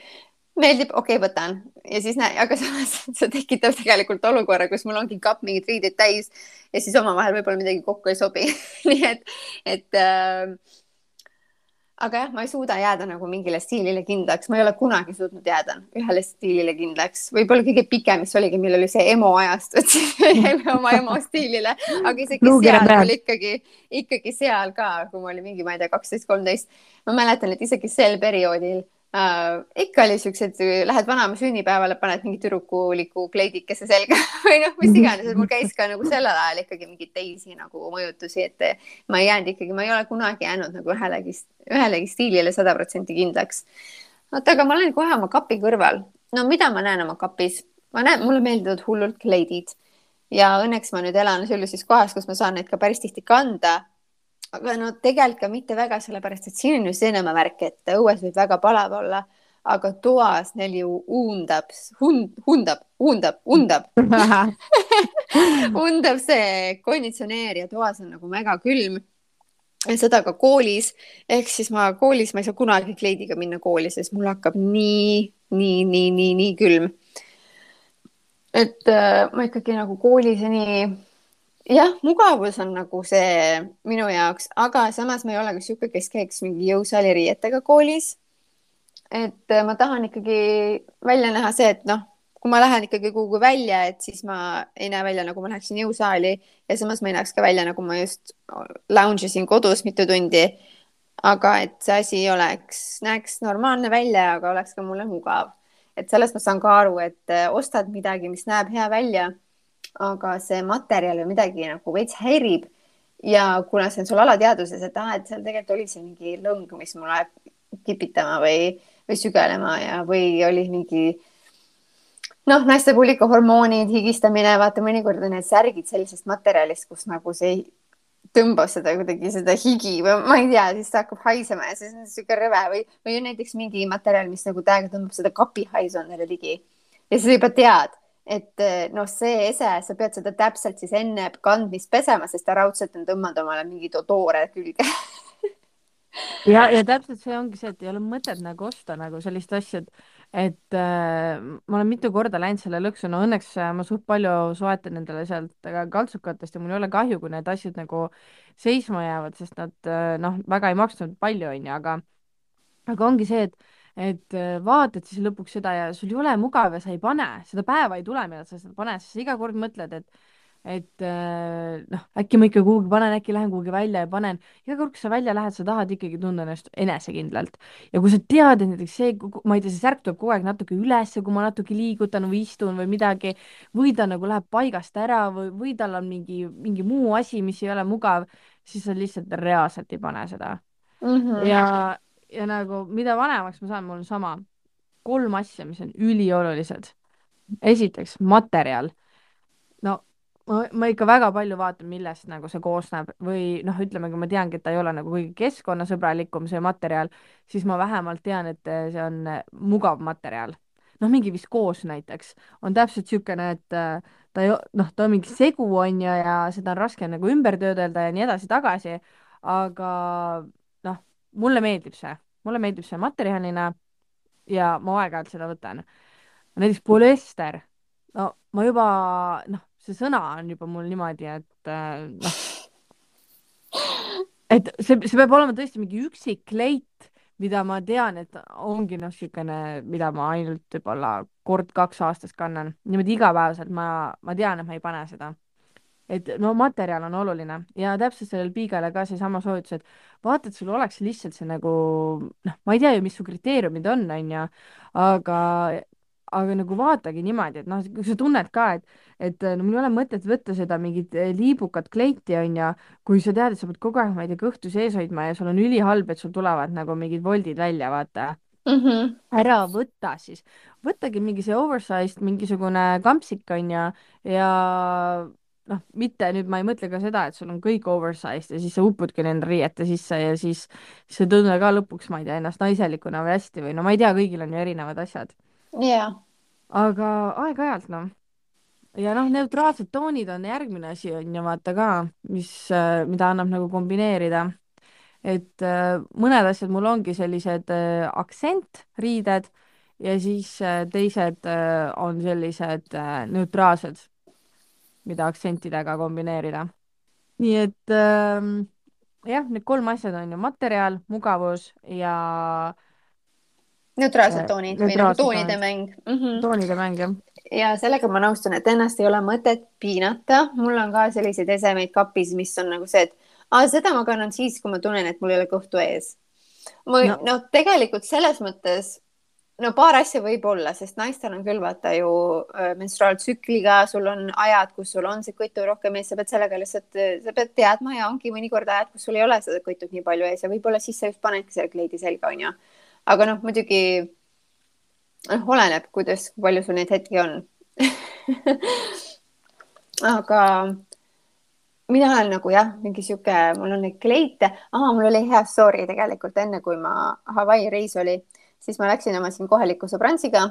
meeldib, okei okay,, võtan ja siis näe, aga samas see tekitab tegelikult olukorra, kus mul ongi kapp mingeid riideid täis ja siis omavahel võib-olla midagi kokku ei sobi nii et, et äh, aga jah, ma ei suuda jääda nagu mingile stiilile kindlaks, ma ei ole kunagi suutnud jääda ühele stiilile kindlaks, võib-olla kõige pikem, mis oligi, meil oli see emo ajastu, et siis jäime oma emo stiilile, aga isegi Luuge seal mul ikkagi, ikkagi seal ka, kui ma olin mingi, ma ei tea, kaksteist, kolmteist, ma mäletan, et isegi sel perioodil Uh, ikka oli siuksed, lähed vanaema sünnipäevale, paned mingi tüdrukuliku kleidikese selga või noh, mis iganes, et mul käis ka nagu sellel ajal ikkagi mingeid teisi nagu mõjutusi, et ma ei jäänud ikkagi, ma ei ole kunagi jäänud nagu ühelegi, ühelegi stiilile sada protsenti kindlaks. oota, aga ma olen kohe oma kapi kõrval. no mida ma näen oma kapis? ma näen, mulle meeldivad hullult kleidid ja õnneks ma nüüd elan sellises kohas, kus ma saan neid ka päris tihti kanda aga no tegelikult ka mitte väga, sellepärast et siin on ju see nõme värk, et õues võib väga palav olla, aga toas neil ju uundab, hund, hundab, undab, undab undab see konditsioneer ja toas on nagu väga külm. seda ka koolis, ehk siis ma koolis, ma ei saa kunagi kleidiga minna kooli, sest mul hakkab nii, nii, nii, nii, nii külm. et äh, ma ikkagi nagu koolis ja nii jah, mugavus on nagu see minu jaoks, aga samas ma ei ole ka sihuke, kes käiks mingi jõusaali riietega koolis. et äh, ma tahan ikkagi välja näha see, et noh, kui ma lähen ikkagi kuhugi välja, et siis ma ei näe välja, nagu ma läheksin jõusaali ja samas ma ei näeks ka välja, nagu ma just lounge isin kodus mitu tundi. aga et see asi oleks, näeks normaalne välja, aga oleks ka mulle mugav. et sellest ma saan ka aru, et äh, ostad midagi, mis näeb hea välja aga see materjal või midagi nagu veits häirib. ja kuna see on sul alateadvuses, et ah, et seal tegelikult oli see mingi lõng, mis mul ajab kipitama või, või sügelema ja, või oli mingi noh, naiste puhul ikka hormoonid, higistamine, vaata mõnikord on need särgid sellisest materjalist, kus nagu see tõmbab seda kuidagi seda higi või ma ei tea, siis ta hakkab haisema ja siis on sihuke rõve või, või on näiteks mingi materjal, mis nagu täiega tõmbab seda kapihaisu endale ligi ja sa juba tead et eh, noh, see ese, sa pead seda täpselt siis enne kandmist pesema, sest ta raudselt on tõmmanud omale mingeid odoore külge. Ja, ja täpselt see ongi see, et ei ole mõtet nagu osta nagu sellist asja, et, et äh, ma olen mitu korda läinud selle lõksu, no õnneks äh, ma suht palju soetan endale sealt kaltsukatest ja mul ei ole kahju, kui need asjad nagu seisma jäävad, sest nad noh, väga ei maksnud palju, onju, aga aga ongi see, et et äh, vaatad siis lõpuks seda ja sul ei ole mugav ja sa ei pane, seda päeva ei tule, millal sa seda paned, siis sa iga kord mõtled, et et äh, noh, äkki ma ikka kuhugi panen, äkki lähen kuhugi välja ja panen. iga kord, kui sa välja lähed, sa tahad ikkagi tunda ennast enesekindlalt. ja kui sa tead, et näiteks see, ma ei tea, see särk tuleb kogu aeg natuke ülesse, kui ma natuke liigutan või istun või midagi, või ta nagu läheb paigast ära või, või tal on mingi, mingi muu asi, mis ei ole mugav, siis sa lihtsalt reaalselt ei pane seda mm. -hmm. ja, ja nagu mida vanemaks ma saan, mul on sama kolm asja, mis on üliolulised. esiteks materjal. no ma, ma ikka väga palju vaatan, millest nagu see koosneb või noh, ütleme, kui ma teangi, et ta ei ole nagu kõige keskkonnasõbralikum, see materjal, siis ma vähemalt tean, et see on mugav materjal. noh, mingi viskoos näiteks on täpselt niisugune, et äh, ta ei, noh, ta on mingi segu on ju ja seda on raske nagu ümber töödelda ja nii edasi-tagasi, aga mulle meeldib see, mulle meeldib see materjalina ja ma aeg-ajalt seda võtan. näiteks polüester, no ma juba, noh, see sõna on juba mul niimoodi, et äh, noh, et see, see peab olema tõesti mingi üksik kleit, mida ma tean, et ongi noh, niisugune, mida ma ainult võib-olla kord-kaks aastas kannan, niimoodi igapäevaselt ma, ma tean, et ma ei pane seda et no materjal on oluline ja täpselt sellel piigale ka seesama soovitus, et vaata, et sul oleks lihtsalt see nagu noh, ma ei tea ju, mis su kriteeriumid on, onju, aga aga nagu vaatagi niimoodi, et noh, kui sa tunned ka, et, et no mul ei ole mõtet võtta seda mingit eh, liibukat kleiti, onju, kui sa tead, et sa pead kogu aeg, ma ei tea, kõhtu sees hoidma ja sul on ülihalb, et sul tulevad nagu mingid voldid välja, vaata mm. -hmm. ära võta siis, võtagi mingi see oversized mingisugune kampsik onju ja noh, mitte nüüd ma ei mõtle ka seda, et sul on kõik oversized ja siis sa upudki nende riiete sisse ja siis sa ei tunne ka lõpuks, ma ei tea, ennast naiselikuna või hästi või no ma ei tea, kõigil on ju erinevad asjad. yeah.. aga aeg-ajalt noh. ja noh, neutraalsed toonid on järgmine asi on ju vaata ka, mis, äh, mida annab nagu kombineerida. et äh, mõned asjad mul ongi sellised äh, aksentriided ja siis teised on sellised neutraalsed mida aktsentidega kombineerida. nii et äh, jah, need kolm asja on ju materjal, mugavus ja neutraalsed äh, toonid või nagu toonide mäng mm. -hmm. toonide mäng, jah. ja sellega ma nõustun, et ennast ei ole mõtet piinata. mul on ka selliseid esemeid kapis, mis on nagu see, et seda ma kannan siis, kui ma tunnen, et mul ei ole kõhtu ees. ma no. no tegelikult selles mõttes no paar asja võib olla, sest naistel on küll vaata ju menstruaaltsükliga, sul on ajad, kus sul on see kõitu rohkem ees, sa pead sellega lihtsalt, sa pead teadma ja ongi mõnikord ajad, kus sul ei ole seda kõitut nii palju ees ja võib-olla siis sa just panedki selle kleidi selga, onju. aga noh, muidugi noh, oleneb, kuidas, kui palju sul neid hetki on. Aga mina olen nagu jah, mingi sihuke, mul on neid kleite. Ah,, mul oli hea story tegelikult enne, kui ma Hawaii reis oli siis ma läksin oma siin kohaliku sõbrantsiga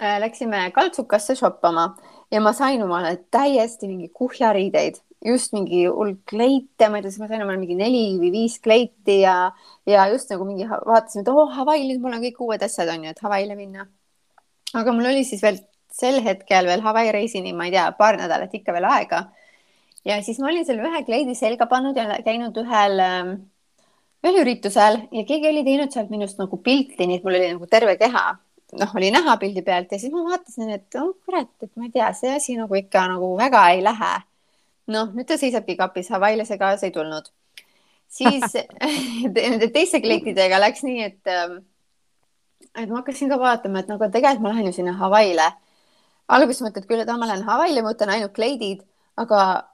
äh,. Läksime kaltsukasse shoppama ja ma sain omale täiesti mingi kuhjariideid, just mingi hull kleite, ma ei tea, siis ma sain omale mingi neli või viis kleiti ja, ja just nagu mingi vaatasime, et oo oh, Hawaii, nüüd mul on kõik uued asjad on ju, et Hawaii'le minna. aga mul oli siis veel sel hetkel veel Hawaii reisini, ma ei tea, paar nädalat ikka veel aega. ja siis ma olin selle ühe kleidi selga pannud ja käinud ühel ähm, ühel üritusel ja keegi oli teinud sealt minust nagu pilti, nii et mul oli nagu terve keha, noh, oli näha pildi pealt ja siis ma vaatasin, et oh kurat, et ma ei tea, see asi nagu ikka nagu väga ei lähe. noh, nüüd ta seisabki kapis, Hawaii'le see kaasa ei tulnud. siis nende teiste kleitidega läks nii, et, ähm, et ma hakkasin ka vaatama, et nagu tegelikult ma lähen ju sinna Hawaii'le. alguses mõtled küll, et ma lähen Hawaii'le, ma võtan ainult kleidid, aga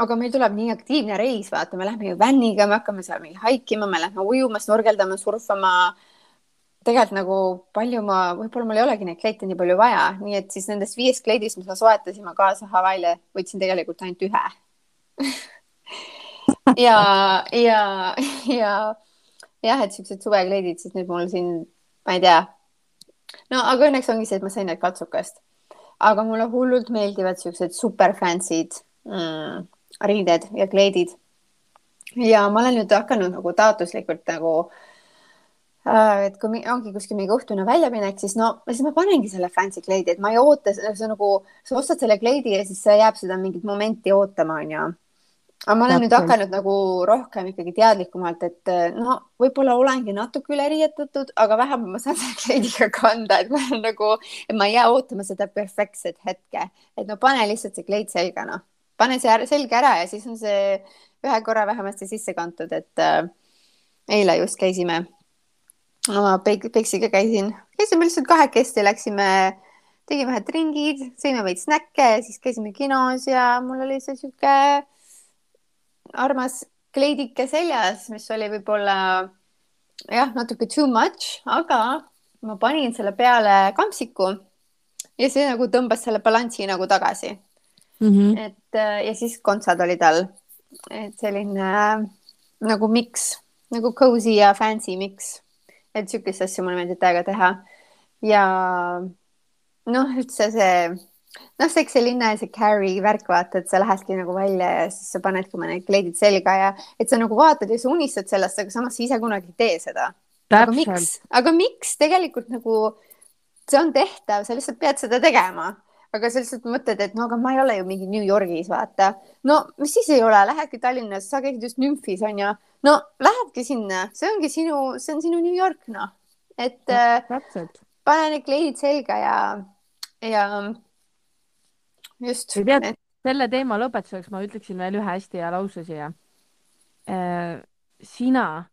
aga meil tuleb nii aktiivne reis, vaata, me lähme ju vänniga, me hakkame seal mingi haikima, me lähme ujuma, snorgeldama, surfama. tegelikult nagu palju ma, võib-olla mul ei olegi neid kleite nii palju vaja, nii et siis nendest viiest kleidist, mis ma soetasin, ma kaasa Hawaii'le võtsin tegelikult ainult ühe ja, ja, ja jah, et siuksed suvekleidid, siis nüüd mul siin, ma ei tea. no aga õnneks ongi see, et ma sain need katsukast. aga mulle hullult meeldivad siuksed super fancy'd mm, riided ja kleidid. ja ma olen nüüd hakanud nagu taotluslikult nagu äh, et kui ongi kuskil mingi õhtune väljaminek, siis no siis ma panengi selle fancy kleidi, et ma ei oota, see nagu, sa ostad selle kleidi ja siis jääb seda mingit momenti ootama, onju. aga ma olen Täpselt. nüüd hakanud nagu rohkem ikkagi teadlikumalt, et no võib-olla olengi natuke üleriietatud, aga vähemalt ma saan selle kleidiga kanda, et ma olen nagu, et ma ei jää ootama seda perfektset hetke, et no pane lihtsalt see kleid selga, noh pane see selge ära ja siis on see ühe korra vähemasti sisse kantud, et äh, eile just käisime oma Peksiga käisin, käisime lihtsalt kahekesti, läksime, tegime ühed ringid, sõime veits snäkke, siis käisime kinos ja mul oli see sihuke armas kleidike seljas, mis oli võib-olla jah, natuke too much, aga ma panin selle peale kampsiku ja see nagu tõmbas selle balansi nagu tagasi mm. -hmm. et äh, ja siis kontsad olid all. et selline äh, nagu miks, nagu cozy ja fancy miks. et sihukest asja mulle meeldib täiega teha. ja noh, üldse see, noh, see Excelinna ja see Carry värk, vaata, et sa lähedki nagu välja ja siis sa panedki oma need kleidid selga ja et sa nagu vaatad ja sa unistad sellest, aga samas sa ise kunagi ei tee seda. aga miks, aga miks tegelikult nagu see on tehtav, sa lihtsalt pead seda tegema aga sa lihtsalt mõtled, et no aga ma ei ole ju mingi New Yorgis, vaata. no mis siis ei ole, lähedki Tallinnas, sa käisid just Münchis onju. no lähedki sinna, see ongi sinu, see on sinu New York, noh. et äh, pane need kleidid selga ja, ja just. et..., selle teema lõpetuseks ma ütleksin veel ühe hästi hea lause siia äh,. sina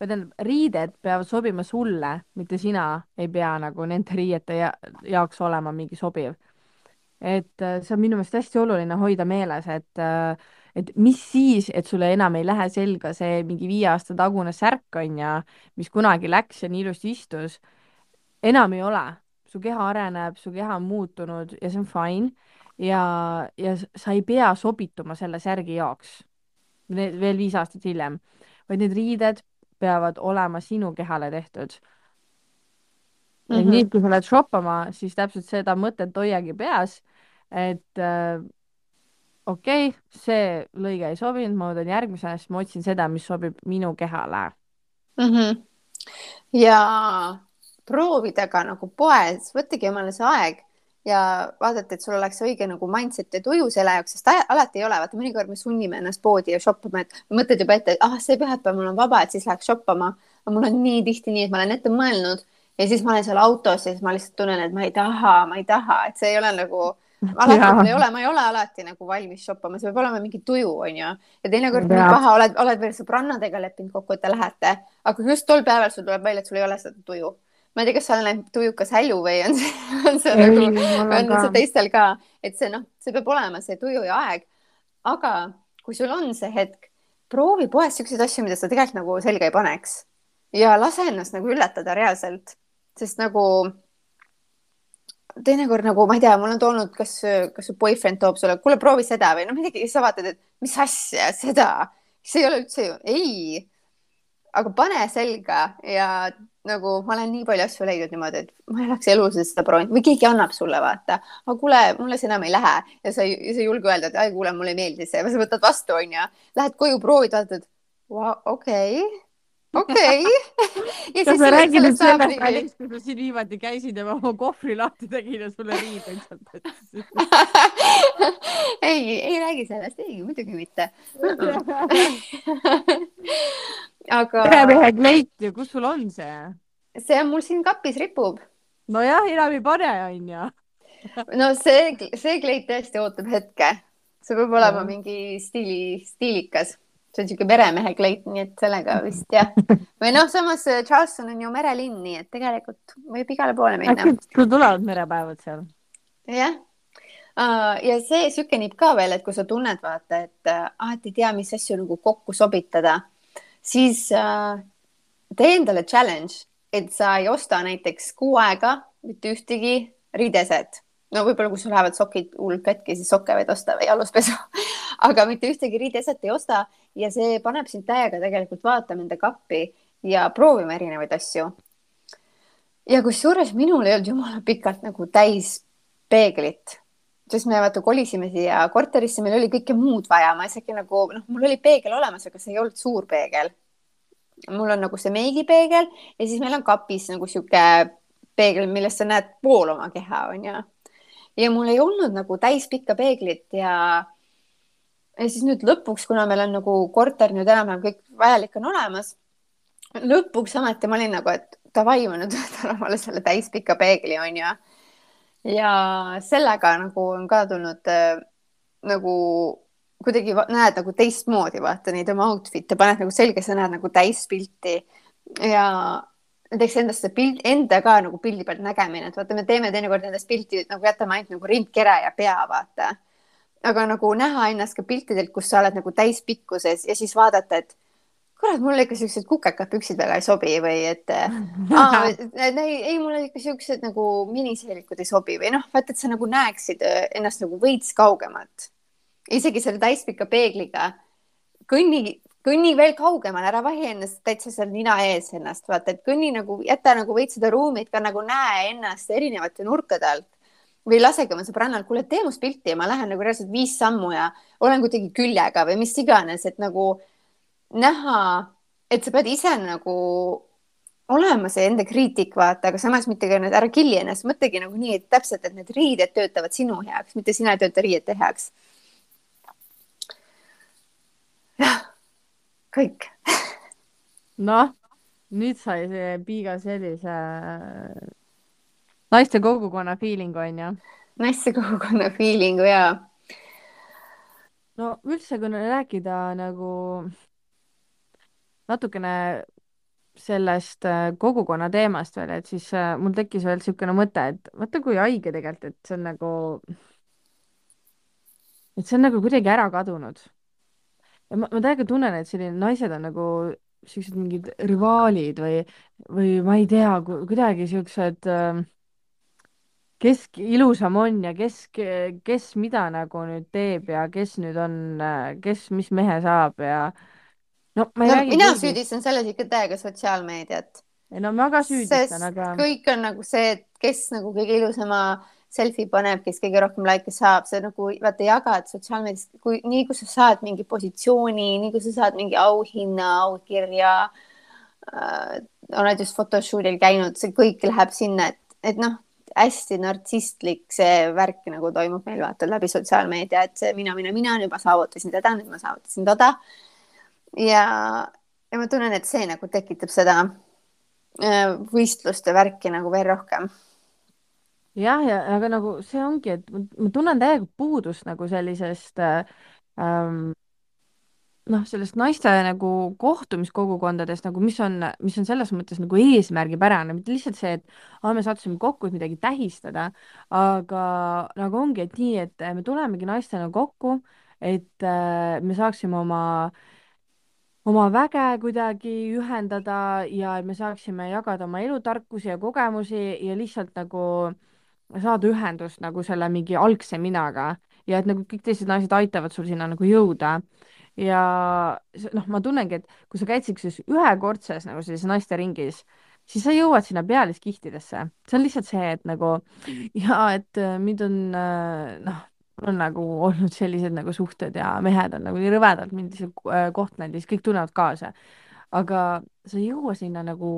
või tähendab, riided peavad sobima sulle, mitte sina ei pea nagu nende riiete ja, jaoks olema mingi sobiv. et äh, see on minu meelest hästi oluline hoida meeles, et, äh, et mis siis, et sulle enam ei lähe selga see mingi viie aasta tagune särk on ja mis kunagi läks ja nii ilusti istus. enam ei ole, su keha areneb, su keha on muutunud ja see on fine ja, ja sa ei pea sobituma selle särgi jaoks veel viis aastat hiljem, vaid need riided peavad olema sinu kehale tehtud mm. -hmm. nii, kui sa lähed shoppama, siis täpselt seda mõtet hoiagi peas, et äh, okei okay,, see lõige ei sobinud, ma võtan järgmise, siis ma otsin seda, mis sobib minu kehale mm. -hmm. ja proovida ka nagu poes, võttage omale see aeg ja vaadata, et sul oleks õige nagu mindset ja tuju selle jaoks, sest alati ei ole, vaata mõnikord me sunnime ennast poodi ja shoppama, et mõtled juba ette, et ah, see pühapäev mul on vaba, et siis läheks shoppama. aga mul on nii tihti nii, et ma olen ette mõelnud ja siis ma olen seal autos ja siis ma lihtsalt tunnen, et ma ei taha, ma ei taha, et see ei ole nagu alati ei ole, ma ei ole alati nagu valmis shoppama, see peab olema mingi tuju, onju. ja teinekord nii paha, oled, oled veel sõbrannadega leppinud kokku, et te lähete, aga just tol päeval sul tuleb välja, et sul ei ole seda tuju ma ei tea, kas sa oled tujukas hälju või on see, on see ei, nagu, on see teistel ka, et see noh, see peab olema see tuju ja aeg. aga kui sul on see hetk, proovi poes siukseid asju, mida sa tegelikult nagu selga ei paneks ja lase ennast nagu üllatada reaalselt, sest nagu teinekord nagu ma ei tea, mul on toonud, kas, kas su boyfriend toob sulle, kuule, proovi seda või noh, midagi, sa vaatad, et mis asja, seda, see ei ole üldse ju, ei. aga pane selga ja nagu ma olen nii palju asju leidnud niimoodi, et ma ei oleks elu sees seda proovinud või keegi annab sulle vaata, aga kuule, mulle see enam ei lähe. Ja sa ei, sa ei julge öelda, et ai, kuule, mulle ei meeldi see, sa võtad vastu, onju. Lähed koju, proovid, vaatad, okei okei okay. kas sa räägid nüüd sellest välist, kui sa siin viimati käisid ja ma oma kohvri lahti tegin ja sulle riideid sealt võtsin ei, ei räägi sellest, ei muidugi mitte aga. peremehe kleit ju, kus sul on see? see on mul siin kapis ripub. nojah, enam ei pane, onju. no see, see kleit tõesti ootab hetke. see peab olema no. mingi stiili, stiilikas see on niisugune meremehe kleit, nii et sellega vist jah. või noh, samas äh, Charleston on ju merelinn, nii et tegelikult võib igale poole minna. sul tulevad merepäevad seal? jah uh,. ja see nipp ka veel, et kui sa tunned, vaata, et uh, ah, et ei tea, mis asju nagu kokku sobitada, siis uh, tee endale challenge, et sa ei osta näiteks kuu aega mitte ühtegi riideset no võib-olla, kui sul lähevad sokid hullult katki, siis sokke võid osta või aluspesu aga mitte ühtegi riideeset ei osta ja see paneb sind täiega tegelikult vaatama enda kappi ja proovima erinevaid asju. ja kusjuures minul ei olnud jumala pikalt nagu täis peeglit, sest me vaata kolisime siia korterisse, meil oli kõike muud vaja, ma isegi nagu noh, mul oli peegel olemas, aga see ei olnud suur peegel. mul on nagu see meigipeegel ja siis meil on kapis nagu sihuke peegel, millest sa näed pool oma keha, onju ja mul ei olnud nagu täispikka peeglit ja ja siis nüüd lõpuks, kuna meil on nagu korter nüüd enam-vähem kõik vajalik on olemas, lõpuks ometi ma olin nagu, et davai, ma nüüd võtan omale selle täispika peegli onju. ja sellega nagu on ka tulnud äh, nagu kuidagi näed nagu teistmoodi, vaata neid oma outfit'e, paned nagu selga, sa näed nagu täispilti ja näiteks endast see pilt, enda ka nagu pildi pealt nägemine, et vaata, me teeme teinekord endast pilti nagu jätame ainult nagu rindkere ja pea, vaata. aga nagu näha ennast ka piltidelt, kus sa oled nagu täispikkuses ja siis vaadata, et kurat, mulle ikka siuksed kukekad püksid väga ei sobi või et aa, ei, ei, mulle ikka siuksed nagu miniseelikud ei sobi või noh, vaata, et sa nagu näeksid äh, ennast nagu veits kaugemat. isegi selle täispika peegliga kõnni kõnni veel kaugemale, ära vahi ennast täitsa seal nina ees ennast, vaata, et kõnni nagu, jäta nagu veits seda ruumi, et ka nagu näe ennast erinevate nurkade alt või lasegi oma sõbrannal, kuule, tee must pilti ja ma lähen nagu reaalselt viis sammu ja olen kuidagi küljega või mis iganes, et nagu näha, et sa pead ise nagu olema see enda kriitik, vaata, aga samas mitte ka, ära killi ennast, mõtlegi nagu nii, et täpselt, et need riided töötavad sinu heaks, mitte sina ei tööta riiete heaks. jah kõik noh, nüüd sai see Piiga sellise naiste kogukonna feeling'u onju. naiste kogukonna feeling'u ja. no üldse, kui rääkida nagu natukene sellest äh, kogukonna teemast veel, et siis äh, mul tekkis veel niisugune mõte, et vaata kui haige tegelikult, et see on nagu, et see on nagu kuidagi ära kadunud ja ma, ma täiega tunnen, et selline naised on nagu siuksed mingid rivaalid või, või ma ei tea, kuidagi siuksed äh, kes ilusam on ja kes, kes mida nagu nüüd teeb ja kes nüüd on, äh, kes mis mehe saab ja no ma ei no, räägi. mina kõigist. süüdistan selles ikka täiega sotsiaalmeediat. no ma ka süüdistan, aga. kõik on nagu see, et kes nagu kõige ilusama äh, selfie paneb, kes kõige rohkem likee saab, sa nagu vaata jagad sotsiaalmeedias, kui nii kui sa saad mingi positsiooni, nii kui sa saad mingi auhinna, aukirja äh,, oled just photoshoot'il käinud, see kõik läheb sinna, et, et noh, hästi nartsistlik see värk nagu toimub meil vaata läbi sotsiaalmeedia, et see mina, mina, mina, nüüd ma saavutasin teda, nüüd ma saavutasin toda. ja, ja ma tunnen, et see nagu tekitab seda äh, võistluste värki nagu veel rohkem jah, ja aga nagu see ongi, et ma tunnen täiega puudust nagu sellisest äh, ähm, noh, sellest naiste nagu kohtumiskogukondadest nagu, mis on, mis on selles mõttes nagu eesmärgipärane, mitte lihtsalt see, et aa, me sattusime kokku, et midagi tähistada, aga nagu ongi, et nii, et me tulemegi naistena kokku, et äh, me saaksime oma oma väge kuidagi ühendada ja me saaksime jagada oma elutarkusi ja kogemusi ja lihtsalt nagu äh, saada ühendust nagu selle mingi algse minaga ja et nagu kõik teised naised aitavad sul sinna nagu jõuda. ja noh, ma tunnengi, et kui sa käid siukses ühekordses nagu sellises naisteringis, siis sa jõuad sinna pealiskihtidesse. see on lihtsalt see, et nagu ja et äh, mind on äh, noh, on nagu olnud sellised nagu suhted ja mehed on nagu nii rõvedalt mind lihtsalt äh, kohtlenud ja siis kõik tunnevad kaasa. aga sa ei jõua sinna nagu,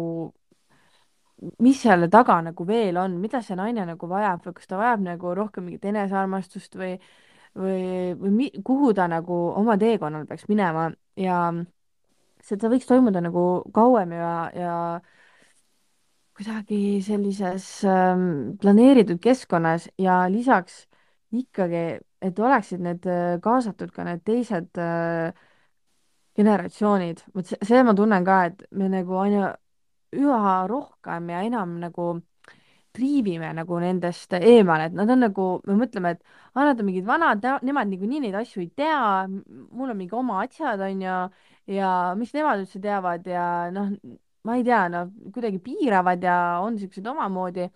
mis selle taga nagu veel on, mida see naine nagu vajab või kas ta vajab nagu rohkem mingit enesearmastust või või, või mi, kuhu ta nagu oma teekonnal peaks minema ja seda võiks toimuda nagu kauem ja, ja kuidagi sellises ähm, planeeritud keskkonnas ja lisaks ikkagi, et oleksid need äh, kaasatud ka need teised äh, generatsioonid, vot see, see ma tunnen ka, et me nagu aina üha rohkem ja enam nagu triivime nagu nendest eemale, et nad on nagu, me mõtleme, et aa, nad on mingid vanad, nemad niikuinii neid asju ei tea, mul on mingi oma asjad, onju, ja mis nemad üldse teavad ja noh, ma ei tea, noh, kuidagi piiravad ja on siuksed omamoodi.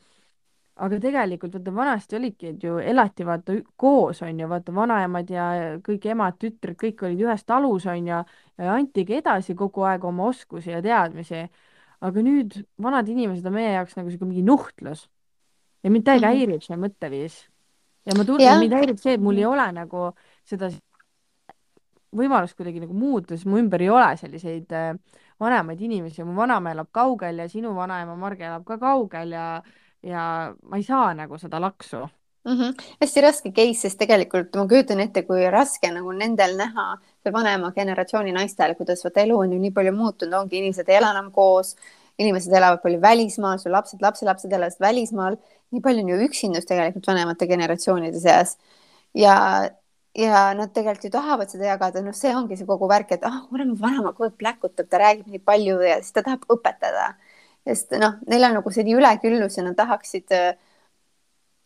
aga tegelikult vaata vanasti olidki, ju elati vaata koos onju, vaata vanaemad ja kõik emad-tütred, kõik olid ühes talus onju ja antigi edasi kogu aeg oma oskusi ja teadmisi. Aga nüüd vanad inimesed on meie jaoks nagu siuke mingi nuhtlus ja mind täiega mm -hmm. häirib see mõtteviis. ja ma tunnen, mind häirib see, et mul ei ole nagu seda võimalust kuidagi nagu muuta, sest mu ümber ei ole selliseid äh, vanemaid inimesi, mu vanaema elab kaugel ja sinu vanaema Marge elab ka kaugel ja, ja ma ei saa nagu seda laksu mm. -hmm. hästi raske case, sest tegelikult ma kujutan ette, kui raske nagu nendel näha või vanema generatsiooni naistel, kuidas vot elu on ju nii palju muutunud, ongi inimesed ei ela enam koos, inimesed elavad palju välismaal, su lapsed, lapselapsed elavad välismaal, nii palju on ju üksindust tegelikult vanemate generatsioonide seas ja ja nad tegelikult ju tahavad seda jagada, noh, see ongi see kogu värk, et ah oh,, mul on vanaema kogu aeg pläkutab, ta räägib nii palju ja siis ta tahab õpetada. sest noh, neil on nagu selline üleküllus ja nad tahaksid äh,.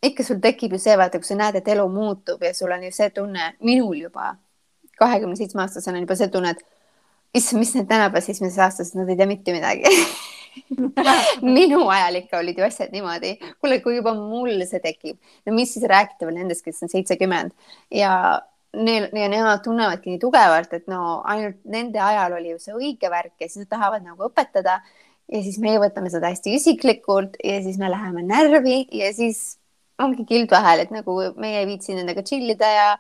Ikka sul tekib ju see, vaata, kui sa näed, et elu muutub ja sul on ju see tunne, minul juba kahekümne seitsme aastasena on juba see tunne, et issand, mis need tänapäeva seitsmeteist aastased, nad ei tea mitte midagi. Minu ajal ikka olid ju asjad niimoodi. kuule, kui juba mul see tekib, no mis siis rääkida veel nendest, kes on seitsekümmend? Ja neil ja nemad tunnevadki nii tugevalt, et no ainult nende ajal oli ju see õige värk ja siis nad tahavad nagu õpetada. Ja siis meie võtame seda hästi isiklikult ja siis me läheme närvi ja siis ongi kild vahel, et nagu meie ei viitsi nendega chill ida ja,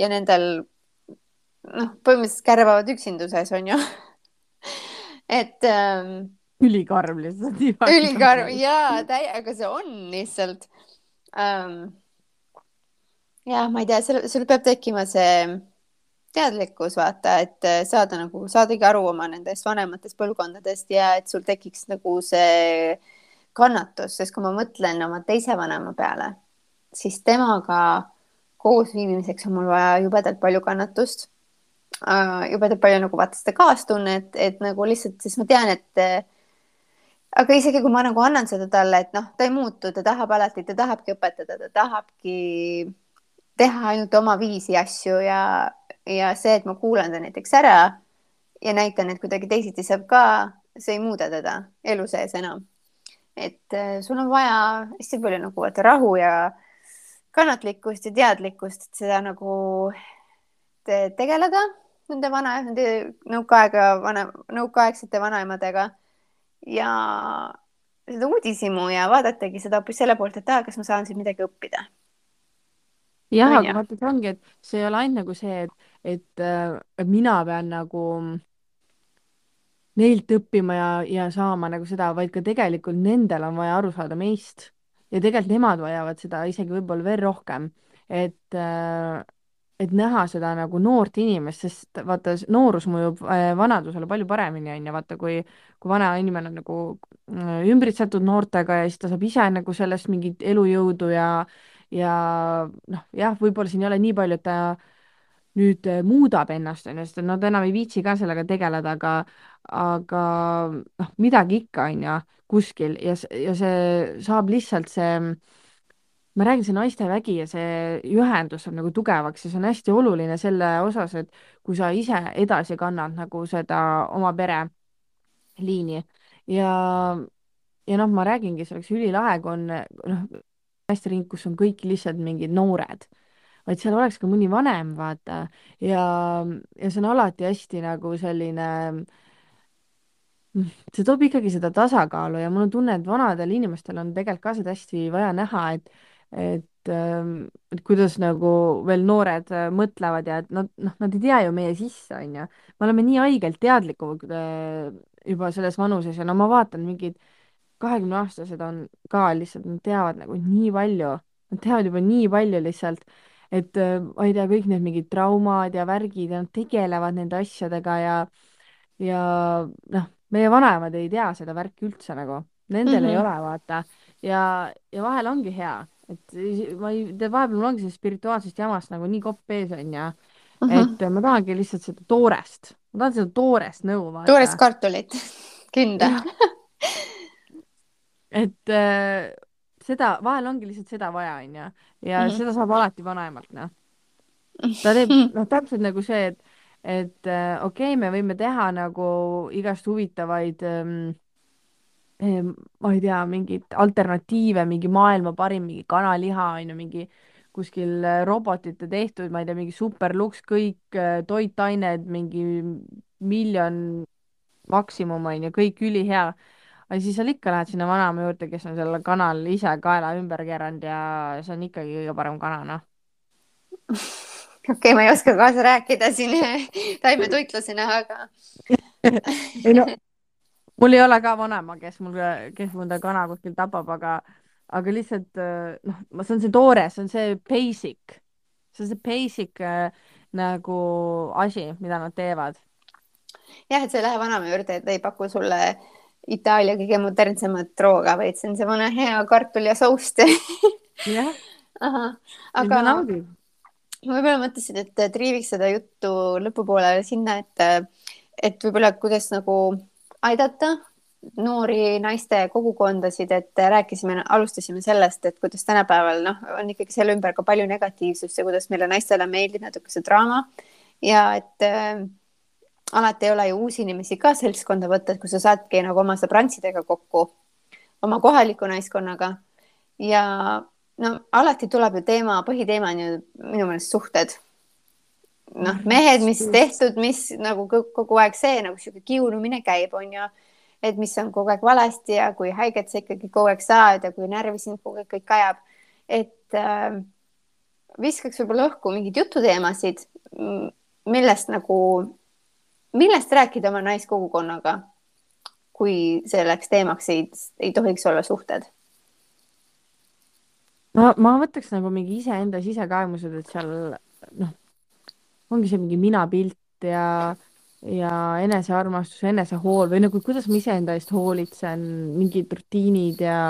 ja nendel noh, põhimõtteliselt kärbavad üksinduses on ju et ähm, ülikarm lihtsalt. ülikarm ja täiega see on lihtsalt ähm,. ja ma ei tea, sul, sul peab tekkima see teadlikkus, vaata, et äh, saada nagu, saadagi aru oma nendest vanematest põlvkondadest ja et sul tekiks nagu see kannatus, sest kui ma mõtlen oma teise vanema peale, siis temaga koosviibimiseks on mul vaja jubedalt palju kannatust äh,. jubedalt palju nagu vaata seda kaastunnet, et nagu lihtsalt, siis ma tean, et aga isegi kui ma nagu annan seda talle, et noh, ta ei muutu, ta tahab alati, ta tahabki õpetada, ta tahabki teha ainult oma viisi asju ja, ja see, et ma kuulan ta näiteks ära ja näitan, et kuidagi teisiti saab ka, see ei muuda teda elu sees enam. et äh, sul on vaja hästi palju nagu vaata rahu ja kannatlikkust ja teadlikkust, et seda nagu te tegeleda nende vana, nende nõukaaega, vana, nõukaaegsete vanaemadega. Ja seda uudishimu ja vaadatagi seda hoopis selle poolt, et aa, kas ma saan siin midagi õppida. jah, aga vaata, see ongi, et see ei ole ainult nagu see, et, et, äh, et mina pean nagu neilt õppima ja, ja saama nagu seda, vaid ka tegelikult nendel on vaja aru saada meist ja tegelikult nemad vajavad seda isegi võib-olla veel rohkem, et äh, et näha seda nagu noort inimest, sest vaata, noorus mõjub äh, vanadusele palju paremini, on ju, vaata, kui, kui vana inimene on nagu äh, ümbritsetud noortega ja siis ta saab ise nagu sellest mingit elujõudu ja, ja noh, jah, võib-olla siin ei ole nii palju, et ta nüüd äh, muudab ennast, on ju, sest nad enam ei viitsi ka sellega tegeleda, aga, aga noh, midagi ikka, on ju, kuskil. Ja, ja see saab lihtsalt see ma räägin, see naiste vägi ja see ühendus saab nagu tugevaks ja see on hästi oluline selle osas, et kui sa ise edasi kannad nagu seda oma pereliini. Ja, ja noh, ma räägingi, see oleks ülilahe, kui on noh, naistering, kus on kõik lihtsalt mingid noored, vaid seal oleks ka mõni vanem, vaata, ja, ja see on alati hästi nagu selline see toob ikkagi seda tasakaalu ja mul on tunne, et vanadel inimestel on tegelikult ka seda hästi vaja näha, et, et, ähm, et kuidas nagu veel noored äh, mõtlevad ja et nad, noh, nad ei tea ju meie sisse, onju. me oleme nii haigelt teadlikud äh, juba selles vanuses ja no ma vaatan mingid kahekümneaastased on ka lihtsalt, nad teavad nagu nii palju, nad teavad juba nii palju lihtsalt, et äh, ma ei tea, kõik need mingid traumad ja värgid ja nad tegelevad nende asjadega ja ja noh meie vanemad ei tea seda värki üldse nagu, nendel mm -hmm. ei Mhm. ole, vaata. ja, ja vahel ongi hea, et ma ei, vahepeal mul ongi sellest spirituaalsest jamast nagu nii kopp ees onju, Mhm. et ma tahangi lihtsalt seda toorest, ma tahan seda toorest nõu, toorest kartulit, künda. jah, et äh, seda, vahel ongi lihtsalt seda vaja, onju. ja Mhm. seda saab alati vanaemalt, noh. ta teeb, noh, täpselt nagu see, et, et äh, okei okay,, me võime teha nagu igast huvitavaid ähm, Ehm, ma ei tea, mingeid alternatiive, mingi maailma parim mingi kanaliha on ju, mingi kuskil äh, robotite tehtud, ma ei tea, mingi superluks, kõik äh, toitained, mingi miljon maksimum on ju, kõik ülihea. Aga siis seal ikka lähed sinna vanaema juurde, kes on selle kanal ise kaela ümber keeranud ja see on ikkagi kõige parem kana, noh. okei ma ei oska kaasa rääkida siin taimetoitlusena, aga ei no mul ei ole ka vanaema, kes mul, kes ta kana kuskil tapab, aga, aga lihtsalt äh, noh, see on see toore, see on see basic, see on see basic äh, nagu asi, mida nad teevad. jah, et sa ei lähe vanaema juurde, et ei paku sulle Itaalia kõige modernsemat rooga, vaid see on see vana hea kartul ja soust jah, aga naudin. võib-olla mõtlesin, et triiviks seda juttu lõpupoole sinna, et, et võib-olla kuidas nagu aidata noori naiste kogukondasid, et rääkisime, alustasime sellest, et kuidas tänapäeval noh, on ikkagi selle ümber ka palju negatiivsust ja kuidas meile naistele meeldib natuke see draama. Ja et äh, alati ei ole ju uusi inimesi ka seltskonda võtta, et kui sa saadki nagu oma sõbrantsidega kokku, oma kohaliku naiskonnaga ja no alati tuleb ju teema, põhiteema on ju minu meelest suhted noh, mehed, mis tehtud, mis nagu kogu aeg see nagu sihuke kiunumine käib, onju. et mis on kogu aeg valesti ja kui haiget sa ikkagi kogu aeg saad ja kui närvi sind kogu aeg kõik ajab. et äh, viskaks võib-olla õhku mingeid jututeemasid, millest nagu, millest rääkida oma naiskogukonnaga, kui selleks teemaks ei, ei tohiks olla suhted? Ma, ma võtaks nagu mingi iseenda sisekaemused, et seal noh, ongi see mingi minapilt ja, ja enesearmastus, enesehool või nagu kuidas ma iseenda eest hoolitsen, mingid rutiinid ja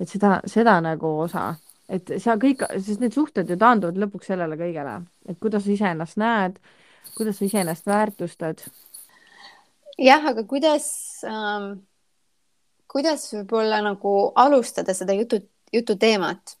et seda, seda nagu osa, et seal kõik, sest need suhted ju taanduvad lõpuks sellele kõigele, et kuidas sa iseennast näed, kuidas sa iseennast väärtustad. jah, aga kuidas ähm,, kuidas võib-olla nagu alustada seda jutu, jututeemat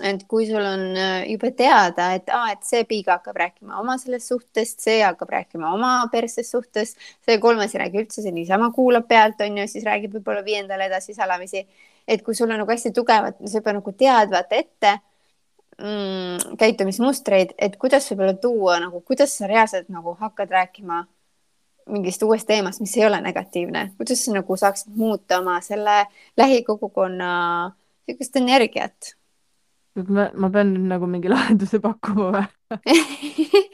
et kui sul on äh, juba teada, et aa, et see piiga hakkab rääkima oma sellest suhtest, see hakkab rääkima oma persest suhtest, see kolmas ei räägi üldse, see niisama kuulab pealt, on ju, siis räägib võib-olla viiendale edasi salamisi. et kui sul on nagu hästi tugevad, sa juba nagu tead, vaata ette mm, käitumismustreid, et kuidas võib-olla tuua nagu, kuidas sa reaalselt nagu hakkad rääkima mingist uuest teemast, mis ei ole negatiivne, kuidas sa nagu saaksid muuta oma selle lähikogukonna niisugust energiat? Ma, ma pean nüüd nagu mingi lahenduse pakkuma või?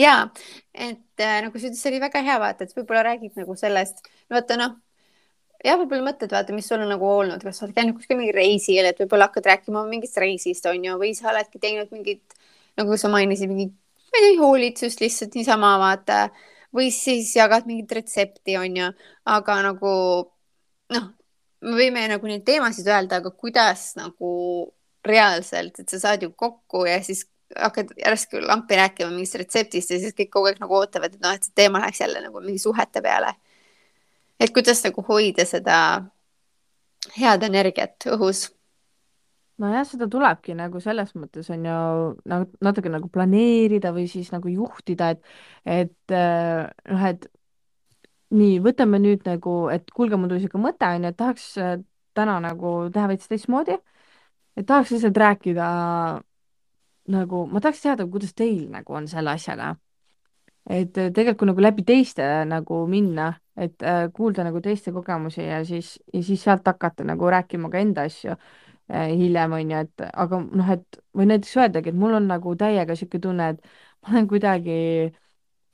Ja, et äh, nagu sa ütlesid, see oli väga hea vaata, et võib-olla räägid nagu sellest, vaata noh, jah, võib-olla mõtled, vaata, mis sul on nagu olnud, kas sa oled käinud kuskil mingil reisil, et võib-olla hakkad rääkima mingist reisist, on ju, või sa oledki teinud mingit, nagu sa mainisid, mingit, ma ei tea, hoolitsust lihtsalt niisama vaata, või siis jagad mingit retsepti, on ju, aga nagu noh, me võime nagu neid teemasid öelda, aga kuidas nagu reaalselt, et sa saad ju kokku ja siis hakkad järsku lampi rääkima mingist retseptist ja siis kõik kogu aeg nagu ootavad, et noh, et see teema läheks jälle nagu mingi suhete peale. Et kuidas nagu hoida seda head energiat õhus nojah, seda tulebki nagu selles mõttes on ju nagu natuke nagu planeerida või siis nagu juhtida, et, et noh, et nii, võtame nüüd nagu, et kuulge, mul tuli siuke mõte on ju, et tahaks täna nagu teha veits teistmoodi et tahaks lihtsalt rääkida nagu, ma tahaks teada, kuidas teil nagu on selle asjaga. Et äh, tegelikult nagu läbi teiste nagu minna, et äh, kuulda nagu teiste kogemusi ja siis, ja siis sealt hakata nagu rääkima ka enda asju äh, hiljem, on ju, et aga noh, et või näiteks öeldagi, et mul on nagu täiega niisugune tunne, et ma olen kuidagi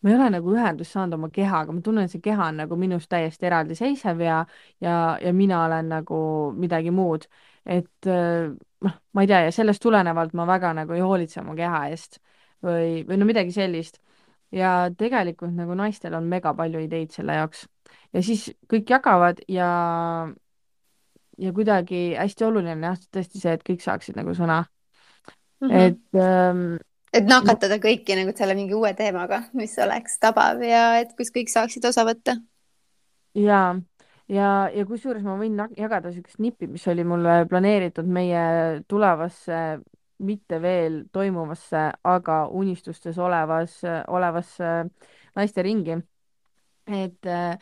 ma ei ole nagu ühendust saanud oma kehaga, ma tunnen, et see keha on nagu minust täiesti eraldiseisev ja, ja, ja mina olen nagu midagi muud. et noh, ma ei tea, ja sellest tulenevalt ma väga nagu ei hoolitse oma keha eest või, või no midagi sellist ja tegelikult nagu naistel on mega palju ideid selle jaoks. ja siis kõik jagavad ja, ja kuidagi hästi oluline on jah, tõesti see, et kõik saaksid nagu sõna mm. -hmm. et ähm, et nakatada kõiki nagu selle mingi uue teemaga, mis oleks tabav ja et kus kõik saaksid osa võtta. ja, ja, ja kusjuures ma võin jagada niisugust nippi, mis oli mulle planeeritud meie tulevasse mitte veel toimuvasse, aga unistustes olevas, olevasse naisteringi. et äh,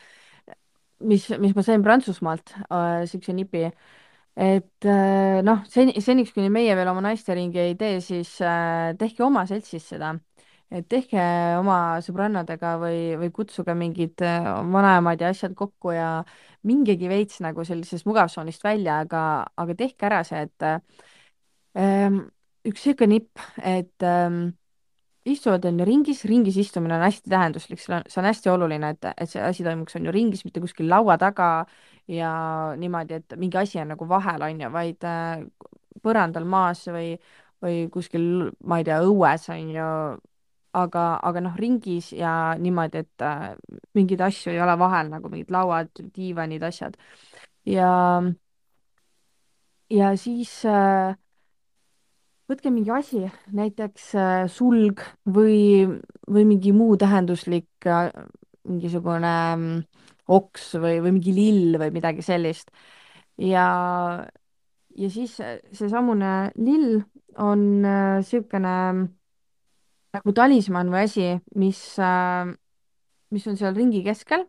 mis, mis ma sain Prantsusmaalt äh,, siukse nipi, et äh, noh, seni, seniks, kuni meie veel oma naisteringi ei tee, siis tehke oma seltsis seda et tehke oma sõbrannadega või, või kutsuge mingid vanaemad ja asjad kokku ja mingigi veits nagu sellisest mugavtsoonist välja, aga, aga tehke ära see, et ähm, üks sihuke nipp, et ähm, istuvad on ju ringis, ringis istumine on hästi tähenduslik, see on, see on hästi oluline, et, et see asi toimuks on ju ringis, mitte kuskil laua taga ja niimoodi, et mingi asi on nagu vahel, on ju, vaid äh, põrandal maas või, või kuskil, ma ei tea, õues on ju, aga, aga noh, ringis ja niimoodi, et äh, mingeid asju ei ole vahel nagu mingid lauad, diivanid, asjad. ja, ja siis äh, võtke mingi asi, näiteks äh, sulg või, või mingi muu tähenduslik äh, mingisugune mm, oks või, või mingi lill või midagi sellist. ja, ja siis seesamune lill on niisugune äh, nagu talismann või asi, mis äh,, mis on seal ringi keskel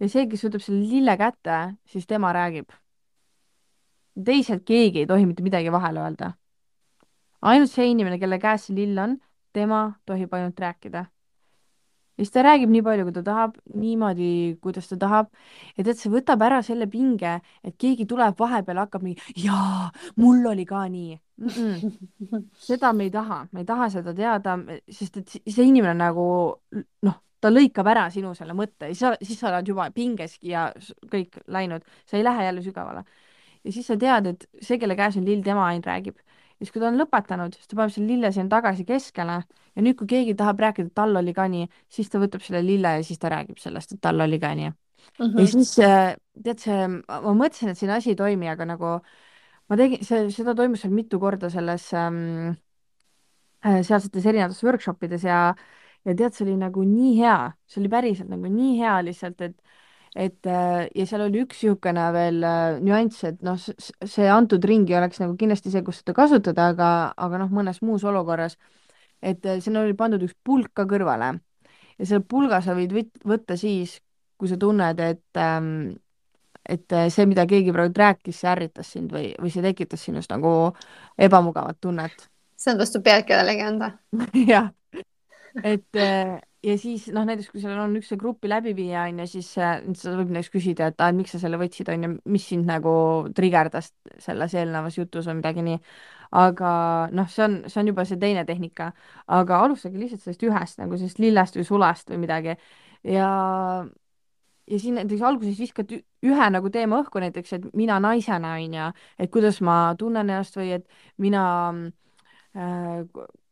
ja see, kes võtab selle lille kätte, siis tema räägib. teised keegi ei tohi mitte midagi vahele öelda ainult see inimene, kelle käes see lill on, tema tohib ainult rääkida. ja siis ta räägib nii palju, kui ta tahab, niimoodi, kuidas ta tahab. ja tead, see võtab ära selle pinge, et keegi tuleb vahepeal, hakkab mingi, jaa, mul oli ka nii mm. -mm. seda me ei taha, me ei taha seda teada, sest et see inimene nagu noh, ta lõikab ära sinu selle mõtte siis, siis sa oled juba pingeski ja kõik läinud, sa ei lähe jälle sügavale. ja siis sa tead, et see, kelle käes on lill, tema ainult räägib siis kui ta on lõpetanud, siis ta paneb selle lille sinna tagasi keskele ja nüüd, kui keegi tahab rääkida, et tal oli ka nii, siis ta võtab selle lille ja siis ta räägib sellest, et tal oli ka nii mm. -hmm. ja siis äh, tead see, ma mõtlesin, et siin asi ei toimi, aga nagu ma tegin, see, seda toimus seal mitu korda selles ähm, äh, sealsetes erinevates workshop ides ja ja tead, see oli nagu nii hea, see oli päriselt nagu nii hea lihtsalt, et et äh, ja seal oli üks niisugune veel äh, nüanss, et noh, see antud ring ei oleks nagu kindlasti see, kus seda kasutada, aga, aga noh, mõnes muus olukorras, et äh, sinna oli pandud üks pulk ka kõrvale. Ja selle pulga sa võid võtta siis, kui sa tunned, et ähm, et see, mida keegi praegu rääkis, see ärritas sind või, või see tekitas sinust nagu ebamugavat tunnet. sa oled vastu pead kellelegi anda jah, et ja siis noh, näiteks kui seal on üks see grupi läbiviija on ju, siis äh, sa võib näiteks küsida, et miks sa selle võtsid, on ju, mis sind nagu trigerdas selles eelnevas jutus või midagi nii. aga noh, see on, see on juba see teine tehnika, aga alustage lihtsalt sellest ühest nagu sellest lillest või sulast või midagi ja ja siin näiteks alguses viskad ühe nagu teema õhku näiteks, et mina naisena on ju, et kuidas ma tunnen ennast või et mina äh,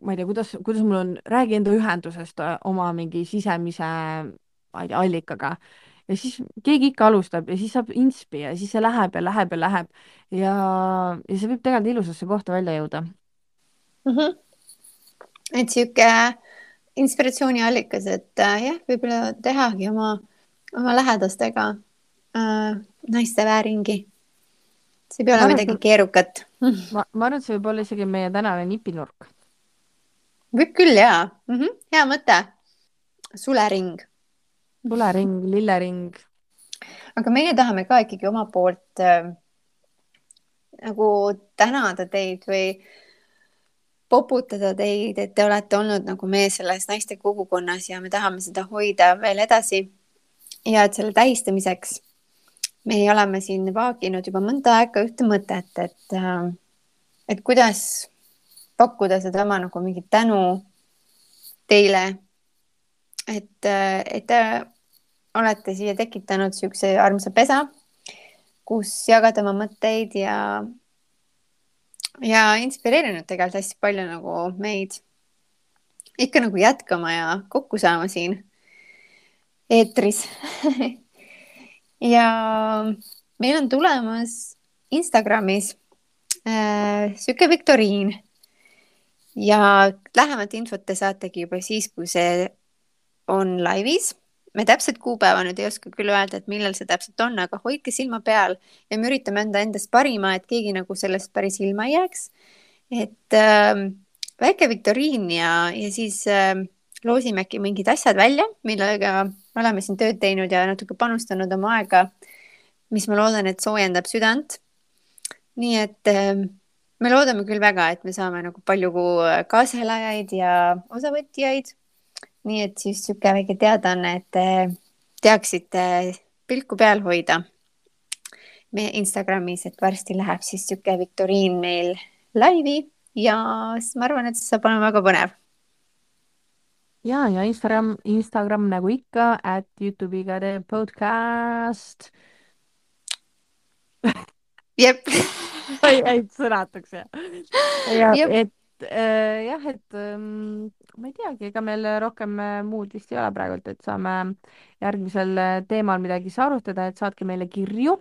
ma ei tea, kuidas, kuidas mul on, räägi enda ühendusest äh, oma mingi sisemise, ma ei tea, allikaga. ja siis keegi ikka alustab ja siis saab inspi ja siis see läheb ja läheb ja läheb ja, ja see võib tegelikult ilusasse kohta välja jõuda mm. -hmm. et sihuke inspiratsiooniallikas, et äh, jah, võib-olla tehagi oma, oma lähedastega äh, naiste vääringi. see ei pea olema midagi keerukat ma, ma arvan, et see võib olla isegi meie tänane nipinurk võib küll jaa mm, -hmm. hea mõte. sulering. sulering, lillering. aga meie tahame ka ikkagi oma poolt äh, nagu tänada teid või poputada teid, et te olete olnud nagu meie selles naiste kogukonnas ja me tahame seda hoida veel edasi. ja et selle tähistamiseks me oleme siin vaaginud juba mõnda aega ühte mõtet, et, äh, et kuidas pakkuda sedama nagu mingit tänu teile. et, äh, et te olete siia tekitanud niisuguse armsa pesa, kus jagada oma mõtteid ja, ja inspireerinud tegelikult hästi palju nagu meid ikka nagu jätkama ja kokku saama siin eetris ja meil on tulemas Instagramis äh, sihuke viktoriin ja lähemat infot te saategi juba siis, kui see on laivis. me täpset kuupäeva nüüd ei oska küll öelda, et millal see täpselt on, aga hoidke silma peal ja me üritame anda endast parima, et keegi nagu sellest päris ilma ei jääks. et äh, väike viktoriin ja, ja siis äh, loosime äkki mingid asjad välja, millega me oleme siin tööd teinud ja natuke panustanud oma aega, mis ma loodan, et soojendab südant. nii et äh, me loodame küll väga, et me saame nagu palju kaaselajaid ja osavõtjaid. nii et siis niisugune väike teadaanne, et te teaksite pilku peal hoida meie Instagramis, et varsti läheb siis niisugune viktoriin meil laivi ja ma arvan, et see saab olema väga põnev ja, ja Instagram, Instagram nagu ikka, at Youtube'iga teeb podcast. jep. Sai häid sõnatuks ja, ja et äh, jah, et ähm, ma ei teagi, ega meil rohkem äh, muud vist ei ole praegult, et saame järgmisel äh, teemal midagi siis arutada, et saatke meile kirju.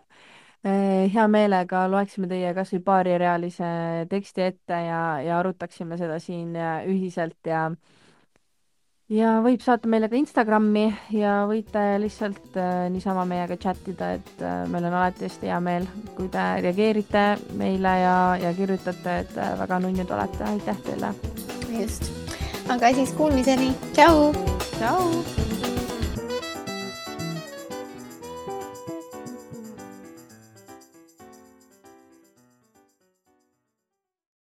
Äh,. hea meelega loeksime teie kasvõi paarirealise teksti ette ja, ja arutaksime seda siin äh, ühiselt ja äh, ja võib saata meile ka Instagrami ja võite lihtsalt äh, niisama meiega chat ida, et äh, meil on alati hästi hea meel, kui te reageerite meile ja, ja kirjutate, et äh, väga nunnud olete, aitäh teile. just, aga siis kuulmiseni, tšau. tšau.